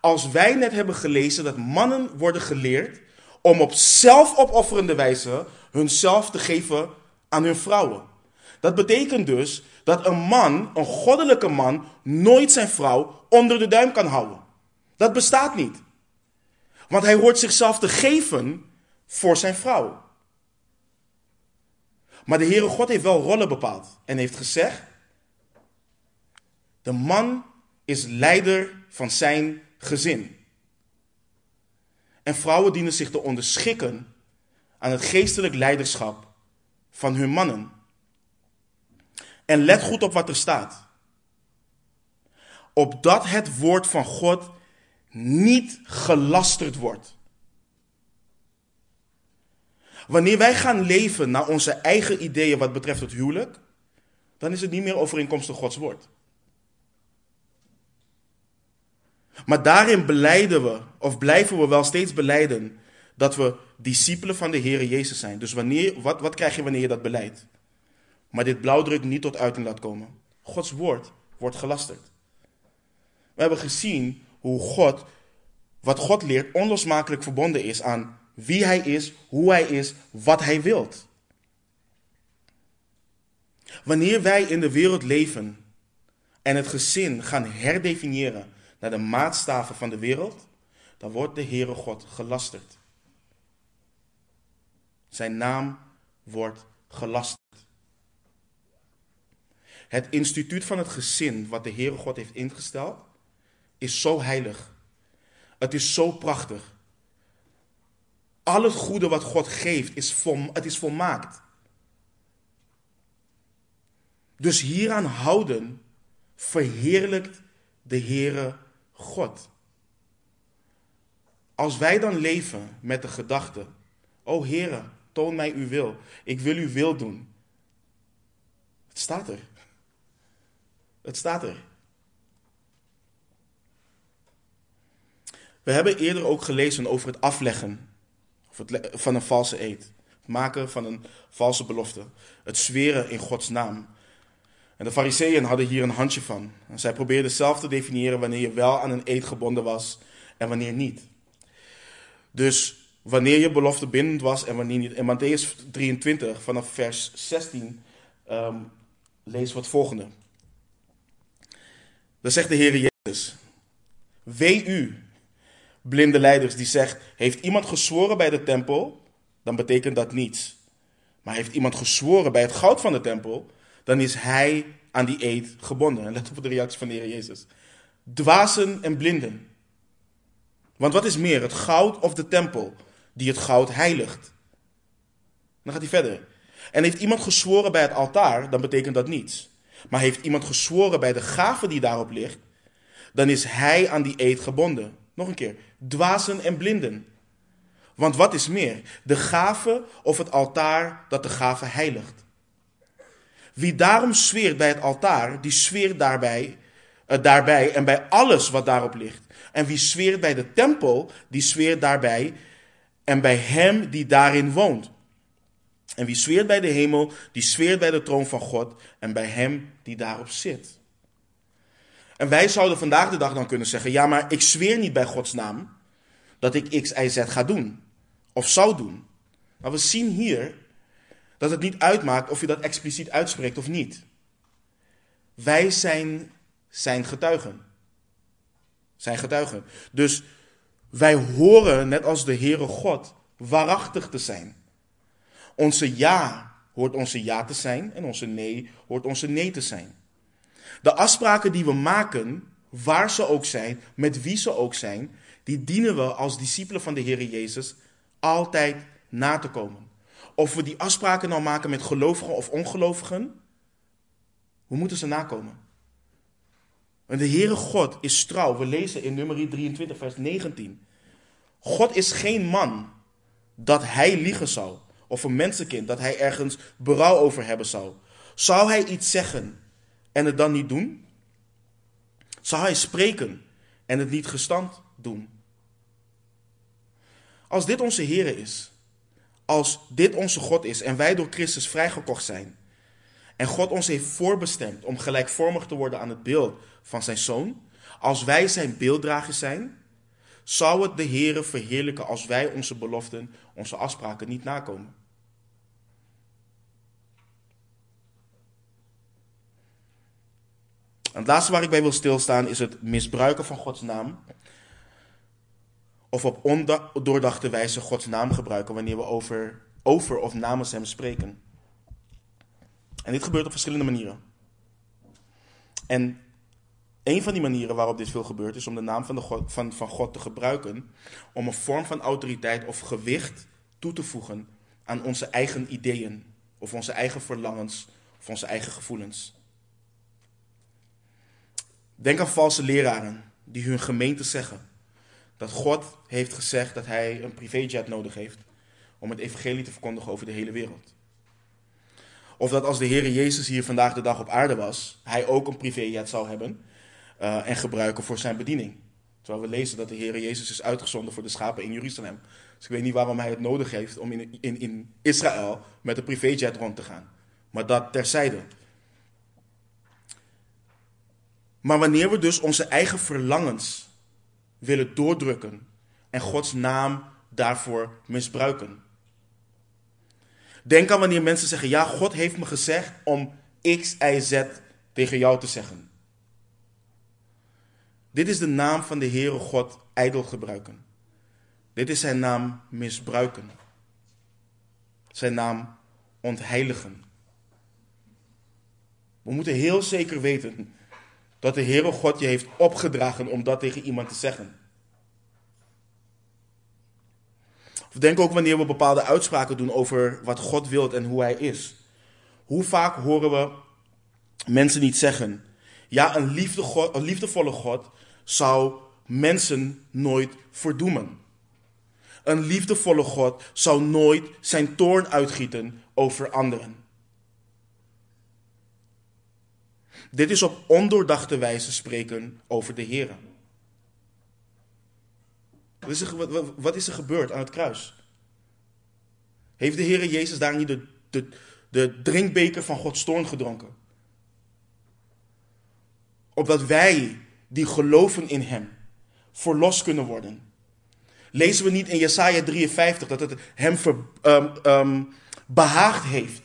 Als wij net hebben gelezen dat mannen worden geleerd om op zelfopofferende wijze hunzelf te geven aan hun vrouwen. Dat betekent dus dat een man, een goddelijke man, nooit zijn vrouw onder de duim kan houden. Dat bestaat niet. Want hij hoort zichzelf te geven voor zijn vrouw. Maar de Heere God heeft wel rollen bepaald en heeft gezegd: de man is leider van zijn gezin. En vrouwen dienen zich te onderschikken aan het geestelijk leiderschap van hun mannen. En let goed op wat er staat. Opdat het woord van God niet gelasterd wordt. Wanneer wij gaan leven naar onze eigen ideeën wat betreft het huwelijk, dan is het niet meer overeenkomstig Gods woord. Maar daarin beleiden we, of blijven we wel steeds beleiden, dat we discipelen van de Heer Jezus zijn. Dus wanneer, wat, wat krijg je wanneer je dat beleidt? Maar dit blauwdruk niet tot uiting laat komen. Gods woord wordt gelasterd. We hebben gezien hoe God, wat God leert, onlosmakelijk verbonden is aan wie Hij is, hoe Hij is, wat Hij wilt. Wanneer wij in de wereld leven en het gezin gaan herdefiniëren naar de maatstaven van de wereld, dan wordt de Heere God gelasterd. Zijn naam wordt gelasterd. Het instituut van het gezin wat de Heere God heeft ingesteld, is zo heilig. Het is zo prachtig. Al het goede wat God geeft, is vol, het is volmaakt. Dus hieraan houden verheerlijkt de Heere God. Als wij dan leven met de gedachte, o Heere, toon mij uw wil. Ik wil uw wil doen. Het staat er. Het staat er. We hebben eerder ook gelezen over het afleggen van een valse eed. Het maken van een valse belofte. Het zweren in Gods naam. En de fariseeën hadden hier een handje van. Zij probeerden zelf te definiëren wanneer je wel aan een eed gebonden was en wanneer niet. Dus wanneer je belofte bindend was en wanneer niet. In Matthäus 23 vanaf vers 16 um, ehm, lees wat volgende. Dan zegt de Heer Jezus: Wee u, blinde leiders, die zegt: Heeft iemand gezworen bij de tempel? Dan betekent dat niets. Maar heeft iemand gezworen bij het goud van de tempel? Dan is hij aan die eed gebonden. En let op de reactie van de Heer Jezus: Dwazen en blinden. Want wat is meer, het goud of de tempel die het goud heiligt? Dan gaat hij verder. En heeft iemand gezworen bij het altaar, dan betekent dat niets. Maar heeft iemand gezworen bij de gave die daarop ligt, dan is hij aan die eed gebonden. Nog een keer, dwazen en blinden. Want wat is meer, de gave of het altaar dat de gave heiligt? Wie daarom zweert bij het altaar, die zweert daarbij, uh, daarbij en bij alles wat daarop ligt. En wie zweert bij de tempel, die zweert daarbij en bij hem die daarin woont. En wie zweert bij de hemel, die zweert bij de troon van God en bij hem die daarop zit. En wij zouden vandaag de dag dan kunnen zeggen: ja, maar ik zweer niet bij Gods naam dat ik X, Y, Z ga doen. Of zou doen. Maar we zien hier dat het niet uitmaakt of je dat expliciet uitspreekt of niet. Wij zijn zijn getuigen. Zijn getuigen. Dus wij horen, net als de Heere God, waarachtig te zijn. Onze ja hoort onze ja te zijn en onze nee hoort onze nee te zijn. De afspraken die we maken waar ze ook zijn, met wie ze ook zijn, die dienen we als discipelen van de Heer Jezus altijd na te komen. Of we die afspraken nou maken met gelovigen of ongelovigen, we moeten ze nakomen. En de Heere God is trouw. We lezen in nummer 23, vers 19. God is geen man dat hij liegen zou. Of een mensenkind dat hij ergens berouw over hebben zou. Zou hij iets zeggen en het dan niet doen? Zou hij spreken en het niet gestand doen? Als dit onze Heer is, als dit onze God is en wij door Christus vrijgekocht zijn, en God ons heeft voorbestemd om gelijkvormig te worden aan het beeld van zijn Zoon, als wij zijn beelddragers zijn, zou het de Heere verheerlijken als wij onze beloften, onze afspraken niet nakomen. En het laatste waar ik bij wil stilstaan is het misbruiken van Gods naam. Of op ondoordachte wijze Gods naam gebruiken wanneer we over, over of namens Hem spreken. En dit gebeurt op verschillende manieren. En een van die manieren waarop dit veel gebeurt is om de naam van, de van, van God te gebruiken om een vorm van autoriteit of gewicht toe te voegen aan onze eigen ideeën of onze eigen verlangens of onze eigen gevoelens. Denk aan valse leraren die hun gemeente zeggen dat God heeft gezegd dat hij een privéjet nodig heeft om het evangelie te verkondigen over de hele wereld. Of dat als de Heer Jezus hier vandaag de dag op aarde was, hij ook een privéjet zou hebben uh, en gebruiken voor zijn bediening. Terwijl we lezen dat de Heer Jezus is uitgezonden voor de schapen in Jeruzalem. Dus ik weet niet waarom hij het nodig heeft om in, in, in Israël met een privéjet rond te gaan. Maar dat terzijde. Maar wanneer we dus onze eigen verlangens willen doordrukken en Gods naam daarvoor misbruiken. Denk aan wanneer mensen zeggen: Ja, God heeft me gezegd om X, Y, Z tegen jou te zeggen. Dit is de naam van de Heere God ijdel gebruiken. Dit is zijn naam misbruiken. Zijn naam ontheiligen. We moeten heel zeker weten dat de Heere God je heeft opgedragen om dat tegen iemand te zeggen. Of denk ook wanneer we bepaalde uitspraken doen over wat God wil en hoe Hij is. Hoe vaak horen we mensen niet zeggen: Ja, een, God, een liefdevolle God zou mensen nooit verdoemen. Een liefdevolle God zou nooit zijn toorn uitgieten over anderen. Dit is op ondoordachte wijze spreken over de Heer. Wat is, er, gebeurd aan het kruis? Heeft de Heer Jezus daar niet de, de, de drinkbeker van Gods toorn gedronken? Opdat wij die geloven in Hem verlost kunnen worden. Lezen we niet in Jesaja 53 dat het Hem ver, um, um, behaagd heeft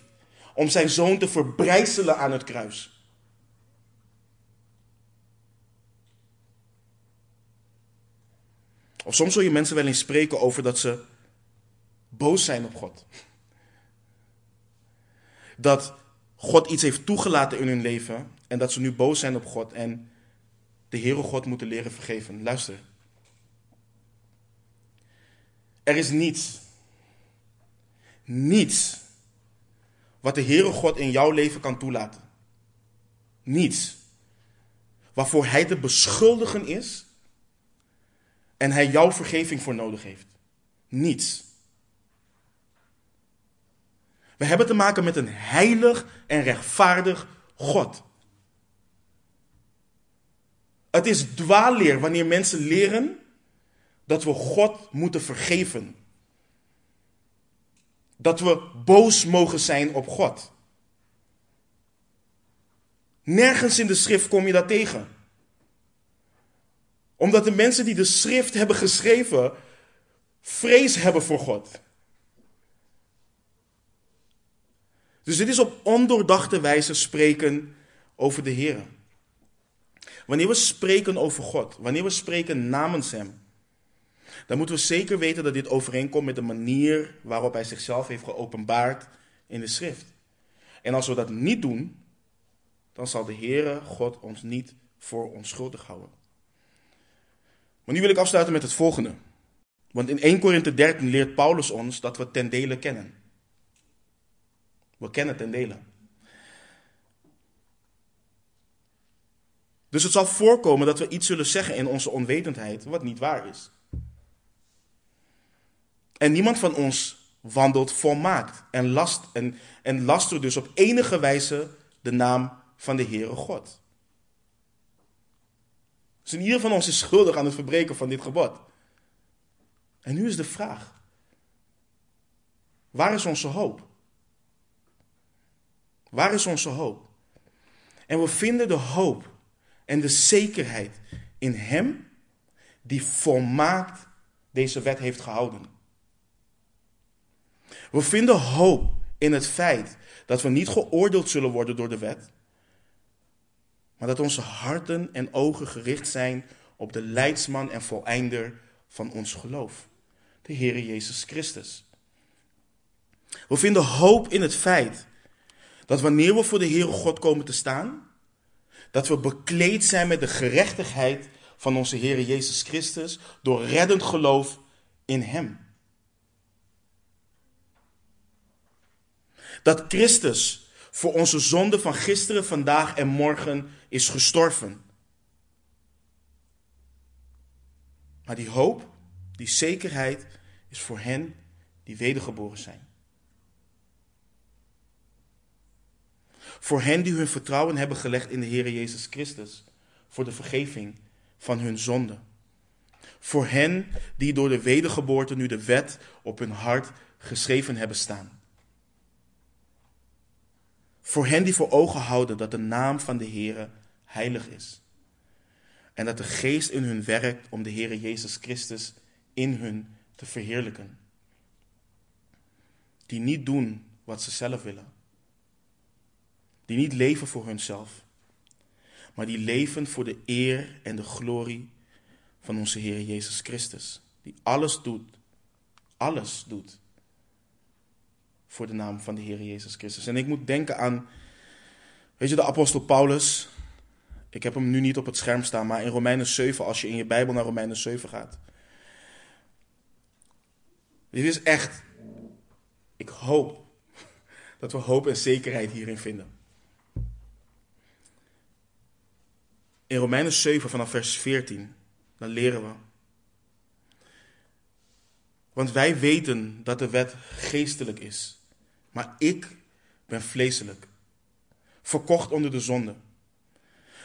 om zijn zoon te verbrijzelen aan het kruis? Of soms zul je mensen wel eens spreken over dat ze boos zijn op God. Dat God iets heeft toegelaten in hun leven en dat ze nu boos zijn op God en de Heere God moeten leren vergeven. Luister. Er is niets, niets wat de Heere God in jouw leven kan toelaten. Niets waarvoor Hij te beschuldigen is en hij jouw vergeving voor nodig heeft. Niets. We hebben te maken met een heilig en rechtvaardig God. Het is dwaalleer wanneer mensen leren dat we God moeten vergeven. Dat we boos mogen zijn op God. Nergens in de schrift kom je dat tegen omdat de mensen die de schrift hebben geschreven, vrees hebben voor God. Dus dit is op ondoordachte wijze spreken over de Heer. Wanneer we spreken over God, wanneer we spreken namens Hem, dan moeten we zeker weten dat dit overeenkomt met de manier waarop Hij zichzelf heeft geopenbaard in de schrift. En als we dat niet doen, dan zal de Heere God ons niet voor onschuldig houden. Maar nu wil ik afsluiten met het volgende. Want in 1 Korinthe 13 leert Paulus ons dat we ten dele kennen. We kennen ten dele. Dus het zal voorkomen dat we iets zullen zeggen in onze onwetendheid wat niet waar is. En niemand van ons wandelt volmaakt en, last, en, en lastert dus op enige wijze de naam van de Heere God. Dus ieder van ons is schuldig aan het verbreken van dit gebod. En nu is de vraag: waar is onze hoop? Waar is onze hoop? En we vinden de hoop en de zekerheid in Hem die volmaakt deze wet heeft gehouden. We vinden hoop in het feit dat we niet geoordeeld zullen worden door de wet, maar dat onze harten en ogen gericht zijn op de leidsman en voleinder van ons geloof, de Heere Jezus Christus. We vinden hoop in het feit dat wanneer we voor de Heere God komen te staan, dat we bekleed zijn met de gerechtigheid van onze Heere Jezus Christus door reddend geloof in Hem. Dat Christus voor onze zonde van gisteren, vandaag en morgen is gestorven. Maar die hoop, die zekerheid is voor hen die wedergeboren zijn. Voor hen die hun vertrouwen hebben gelegd in de Heer Jezus Christus. Voor de vergeving van hun zonde. Voor hen die door de wedergeboorte nu de wet op hun hart geschreven hebben staan. Voor hen die voor ogen houden dat de naam van de Heer heilig is. En dat de geest in hun werkt om de Heer Jezus Christus in hun te verheerlijken. Die niet doen wat ze zelf willen die niet leven voor hunzelf, maar die leven voor de eer en de glorie van onze Heer Jezus Christus. Die alles doet, alles doet voor de naam van de Heer Jezus Christus. En ik moet denken aan, weet je, de apostel Paulus. Ik heb hem nu niet op het scherm staan, maar in Romeinen 7, als je in je Bijbel naar Romeinen 7 gaat. Dit is echt, ik hoop dat we hoop en zekerheid hierin vinden. In Romeinen 7 vanaf vers 14, dan leren we. Want wij weten dat de wet geestelijk is, maar ik ben vleeselijk, verkocht onder de zonde.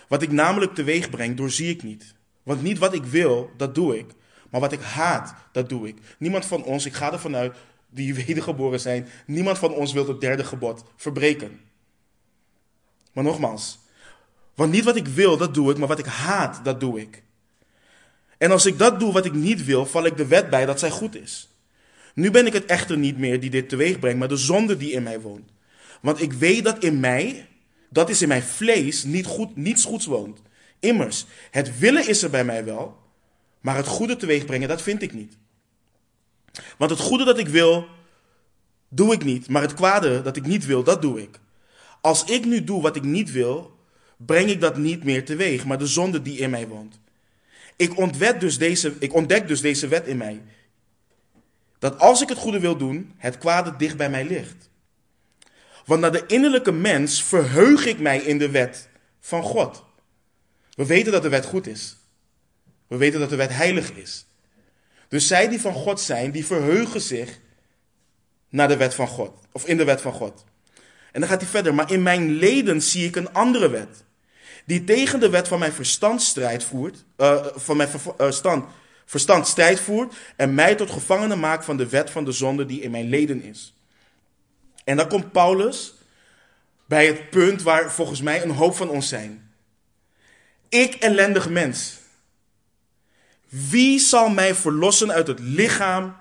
Wat ik namelijk teweeg breng, doorzie ik niet. Want niet wat ik wil, dat doe ik, maar wat ik haat, dat doe ik. Niemand van ons, ik ga ervan uit, die wedergeboren zijn, niemand van ons wil het derde gebod verbreken. Maar nogmaals, want niet wat ik wil, dat doe ik, maar wat ik haat, dat doe ik. En als ik dat doe wat ik niet wil, val ik de wet bij dat zij goed is. Nu ben ik het echter niet meer die dit teweeg brengt, maar de zonde die in mij woont. Want ik weet dat in mij, dat is in mijn vlees, niet goed, niets goeds woont. Immers, het willen is er bij mij wel, maar het goede teweeg brengen, dat vind ik niet. Want het goede dat ik wil, doe ik niet, maar het kwade dat ik niet wil, dat doe ik. Als ik nu doe wat ik niet wil, breng ik dat niet meer teweeg, maar de zonde die in mij woont. Ik, ontwet dus deze, ik ontdek dus deze wet in mij. Dat als ik het goede wil doen, het kwade dicht bij mij ligt. Want naar de innerlijke mens verheug ik mij in de wet van God. We weten dat de wet goed is. We weten dat de wet heilig is. Dus zij die van God zijn, die verheugen zich naar de wet van God. Of in de wet van God. En dan gaat hij verder. Maar in mijn leden zie ik een andere wet die tegen de wet van mijn verstand strijd voert, uh, van mijn verstand, verstand strijd voert en mij tot gevangene maakt van de wet van de zonde die in mijn leden is. En dan komt Paulus bij het punt waar volgens mij een hoop van ons zijn. Ik ellendig mens. Wie zal mij verlossen uit het lichaam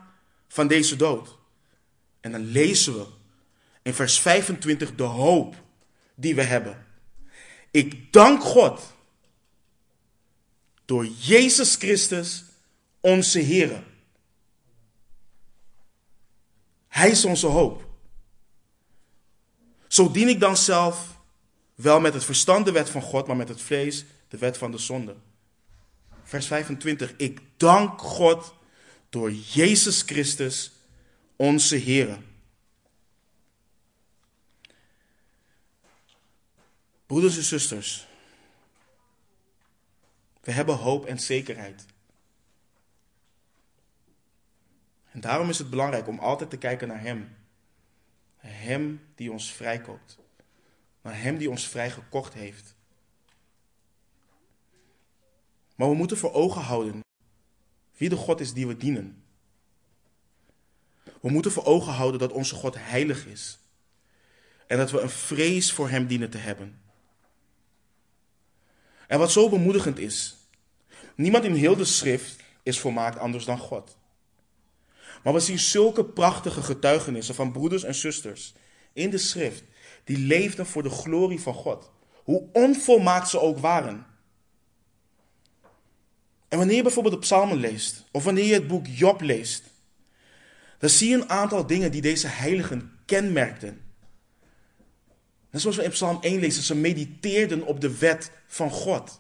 van deze dood? En dan lezen we in vers 25 de hoop die we hebben. Ik dank God door Jezus Christus, onze Heer. Hij is onze hoop. Zo dien ik dan zelf wel met het verstand de wet van God, maar met het vlees de wet van de zonde. Vers 25. Ik dank God door Jezus Christus, onze Heer. Broeders en zusters, we hebben hoop en zekerheid. En daarom is het belangrijk om altijd te kijken naar Hem. Hem die ons vrijkoopt. Naar Hem die ons vrijgekocht heeft. Maar we moeten voor ogen houden wie de God is die we dienen. We moeten voor ogen houden dat onze God heilig is. En dat we een vrees voor Hem dienen te hebben. En wat zo bemoedigend is, niemand in heel de schrift is volmaakt anders dan God. Maar we zien zulke prachtige getuigenissen van broeders en zusters in de schrift, die leefden voor de glorie van God. Hoe onvolmaakt ze ook waren. En wanneer je bijvoorbeeld de psalmen leest, of wanneer je het boek Job leest, dan zie je een aantal dingen die deze heiligen kenmerkten. Net zoals we in Psalm 1 lezen, ze mediteerden op de wet van God.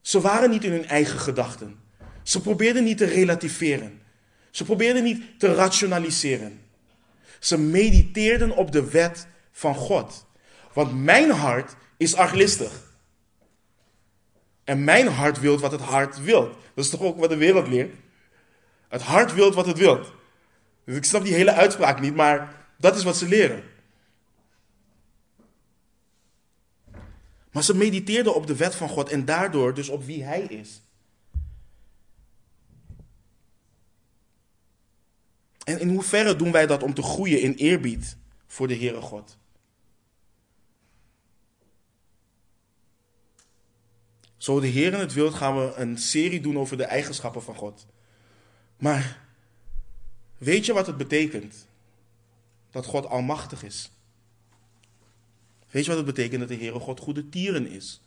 Ze waren niet in hun eigen gedachten. Ze probeerden niet te relativeren. Ze probeerden niet te rationaliseren. Ze mediteerden op de wet van God. Want mijn hart is arglistig. En mijn hart wil wat het hart wil. Dat is toch ook wat de wereld leert? Het hart wil wat het wil. Dus ik snap die hele uitspraak niet, maar dat is wat ze leren. Maar ze mediteerden op de wet van God en daardoor dus op wie Hij is. En in hoeverre doen wij dat om te groeien in eerbied voor de Heere God? Zo de Heer in het wilt gaan we een serie doen over de eigenschappen van God. Maar weet je wat het betekent? Dat God almachtig is. Weet je wat het betekent dat de Heere God goede tieren is?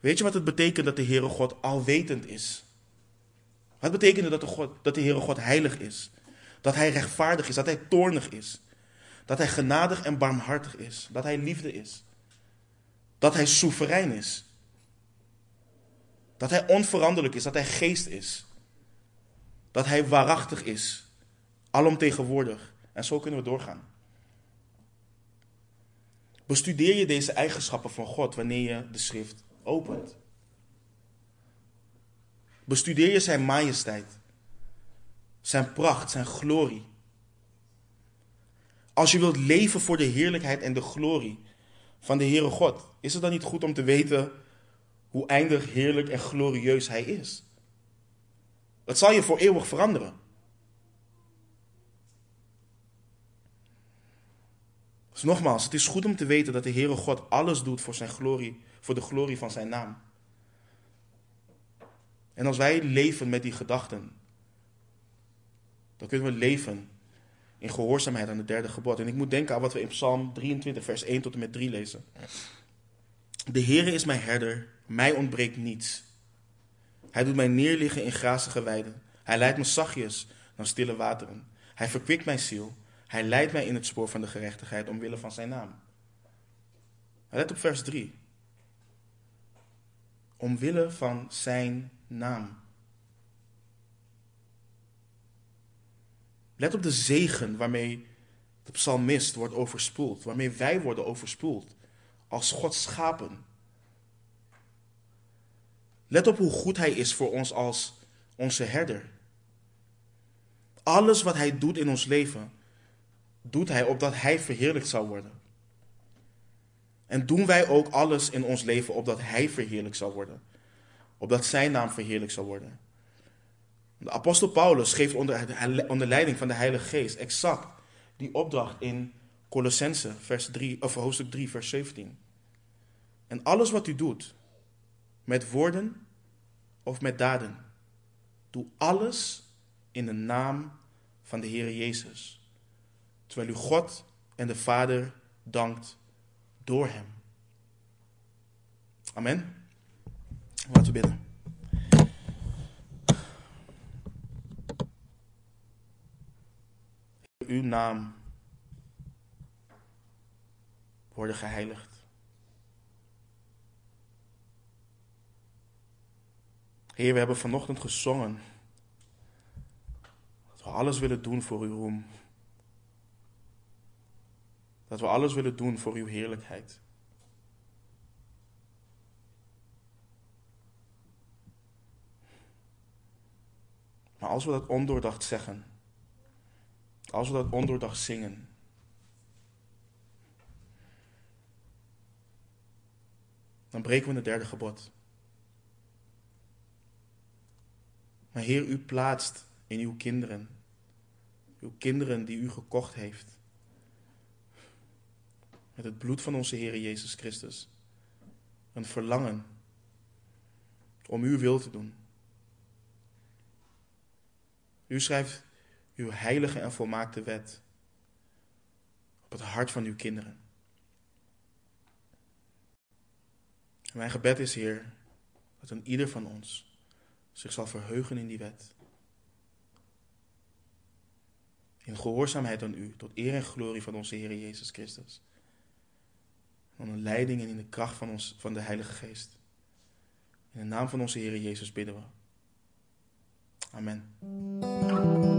Weet je wat het betekent dat de Heere God alwetend is? Wat betekent dat de, God, dat de Heere God heilig is? Dat Hij rechtvaardig is, dat Hij toornig is. Dat Hij genadig en barmhartig is. Dat Hij liefde is. Dat Hij soeverein is. Dat Hij onveranderlijk is, dat Hij geest is. Dat Hij waarachtig is. Alomtegenwoordig. En zo kunnen we doorgaan. Bestudeer je deze eigenschappen van God wanneer je de schrift opent. Bestudeer je zijn majesteit, zijn pracht, zijn glorie. Als je wilt leven voor de heerlijkheid en de glorie van de Heere God, is het dan niet goed om te weten hoe eindig heerlijk en glorieus Hij is? Dat zal je voor eeuwig veranderen. Dus nogmaals, het is goed om te weten dat de Heere God alles doet voor, zijn glorie, voor de glorie van zijn naam. En als wij leven met die gedachten, dan kunnen we leven in gehoorzaamheid aan het derde gebod. En ik moet denken aan wat we in Psalm 23, vers 1 tot en met 3 lezen. De Heere is mijn herder, mij ontbreekt niets. Hij doet mij neerliggen in grazige weiden. Hij leidt me zachtjes naar stille wateren. Hij verkwikt mijn ziel. Hij leidt mij in het spoor van de gerechtigheid omwille van zijn naam. Let op vers 3. Omwille van zijn naam. Let op de zegen waarmee de psalmist wordt overspoeld, waarmee wij worden overspoeld als Gods schapen. Let op hoe goed Hij is voor ons als onze herder. Alles wat Hij doet in ons leven, doet Hij opdat Hij verheerlijkt zal worden. En doen wij ook alles in ons leven opdat Hij verheerlijkt zal worden. Opdat Zijn naam verheerlijkt zal worden. De apostel Paulus geeft onder, onder leiding van de Heilige Geest exact die opdracht in Colossense vers 3, of hoofdstuk 3, vers 17. En alles wat u doet, met woorden of met daden, doe alles in de naam van de Heer Jezus terwijl u God en de Vader dankt door Hem. Amen. Laten we bidden. uw naam worden geheiligd. Heer, we hebben vanochtend gezongen dat we alles willen doen voor uw roem. Dat we alles willen doen voor uw heerlijkheid. Maar als we dat ondoordacht zeggen, als we dat ondoordacht zingen, dan breken we het derde gebod. Maar Heer, u plaatst in uw kinderen, uw kinderen die u gekocht heeft, met het bloed van onze Heer Jezus Christus, een verlangen om uw wil te doen. U schrijft uw heilige en volmaakte wet op het hart van uw kinderen. mijn gebed is, Heer, dat een ieder van ons zich zal verheugen in die wet. In gehoorzaamheid aan U, tot eer en glorie van onze Heer Jezus Christus. Van een leiding en in de kracht van, ons, van de Heilige Geest. In de naam van onze Heer Jezus bidden we. Amen.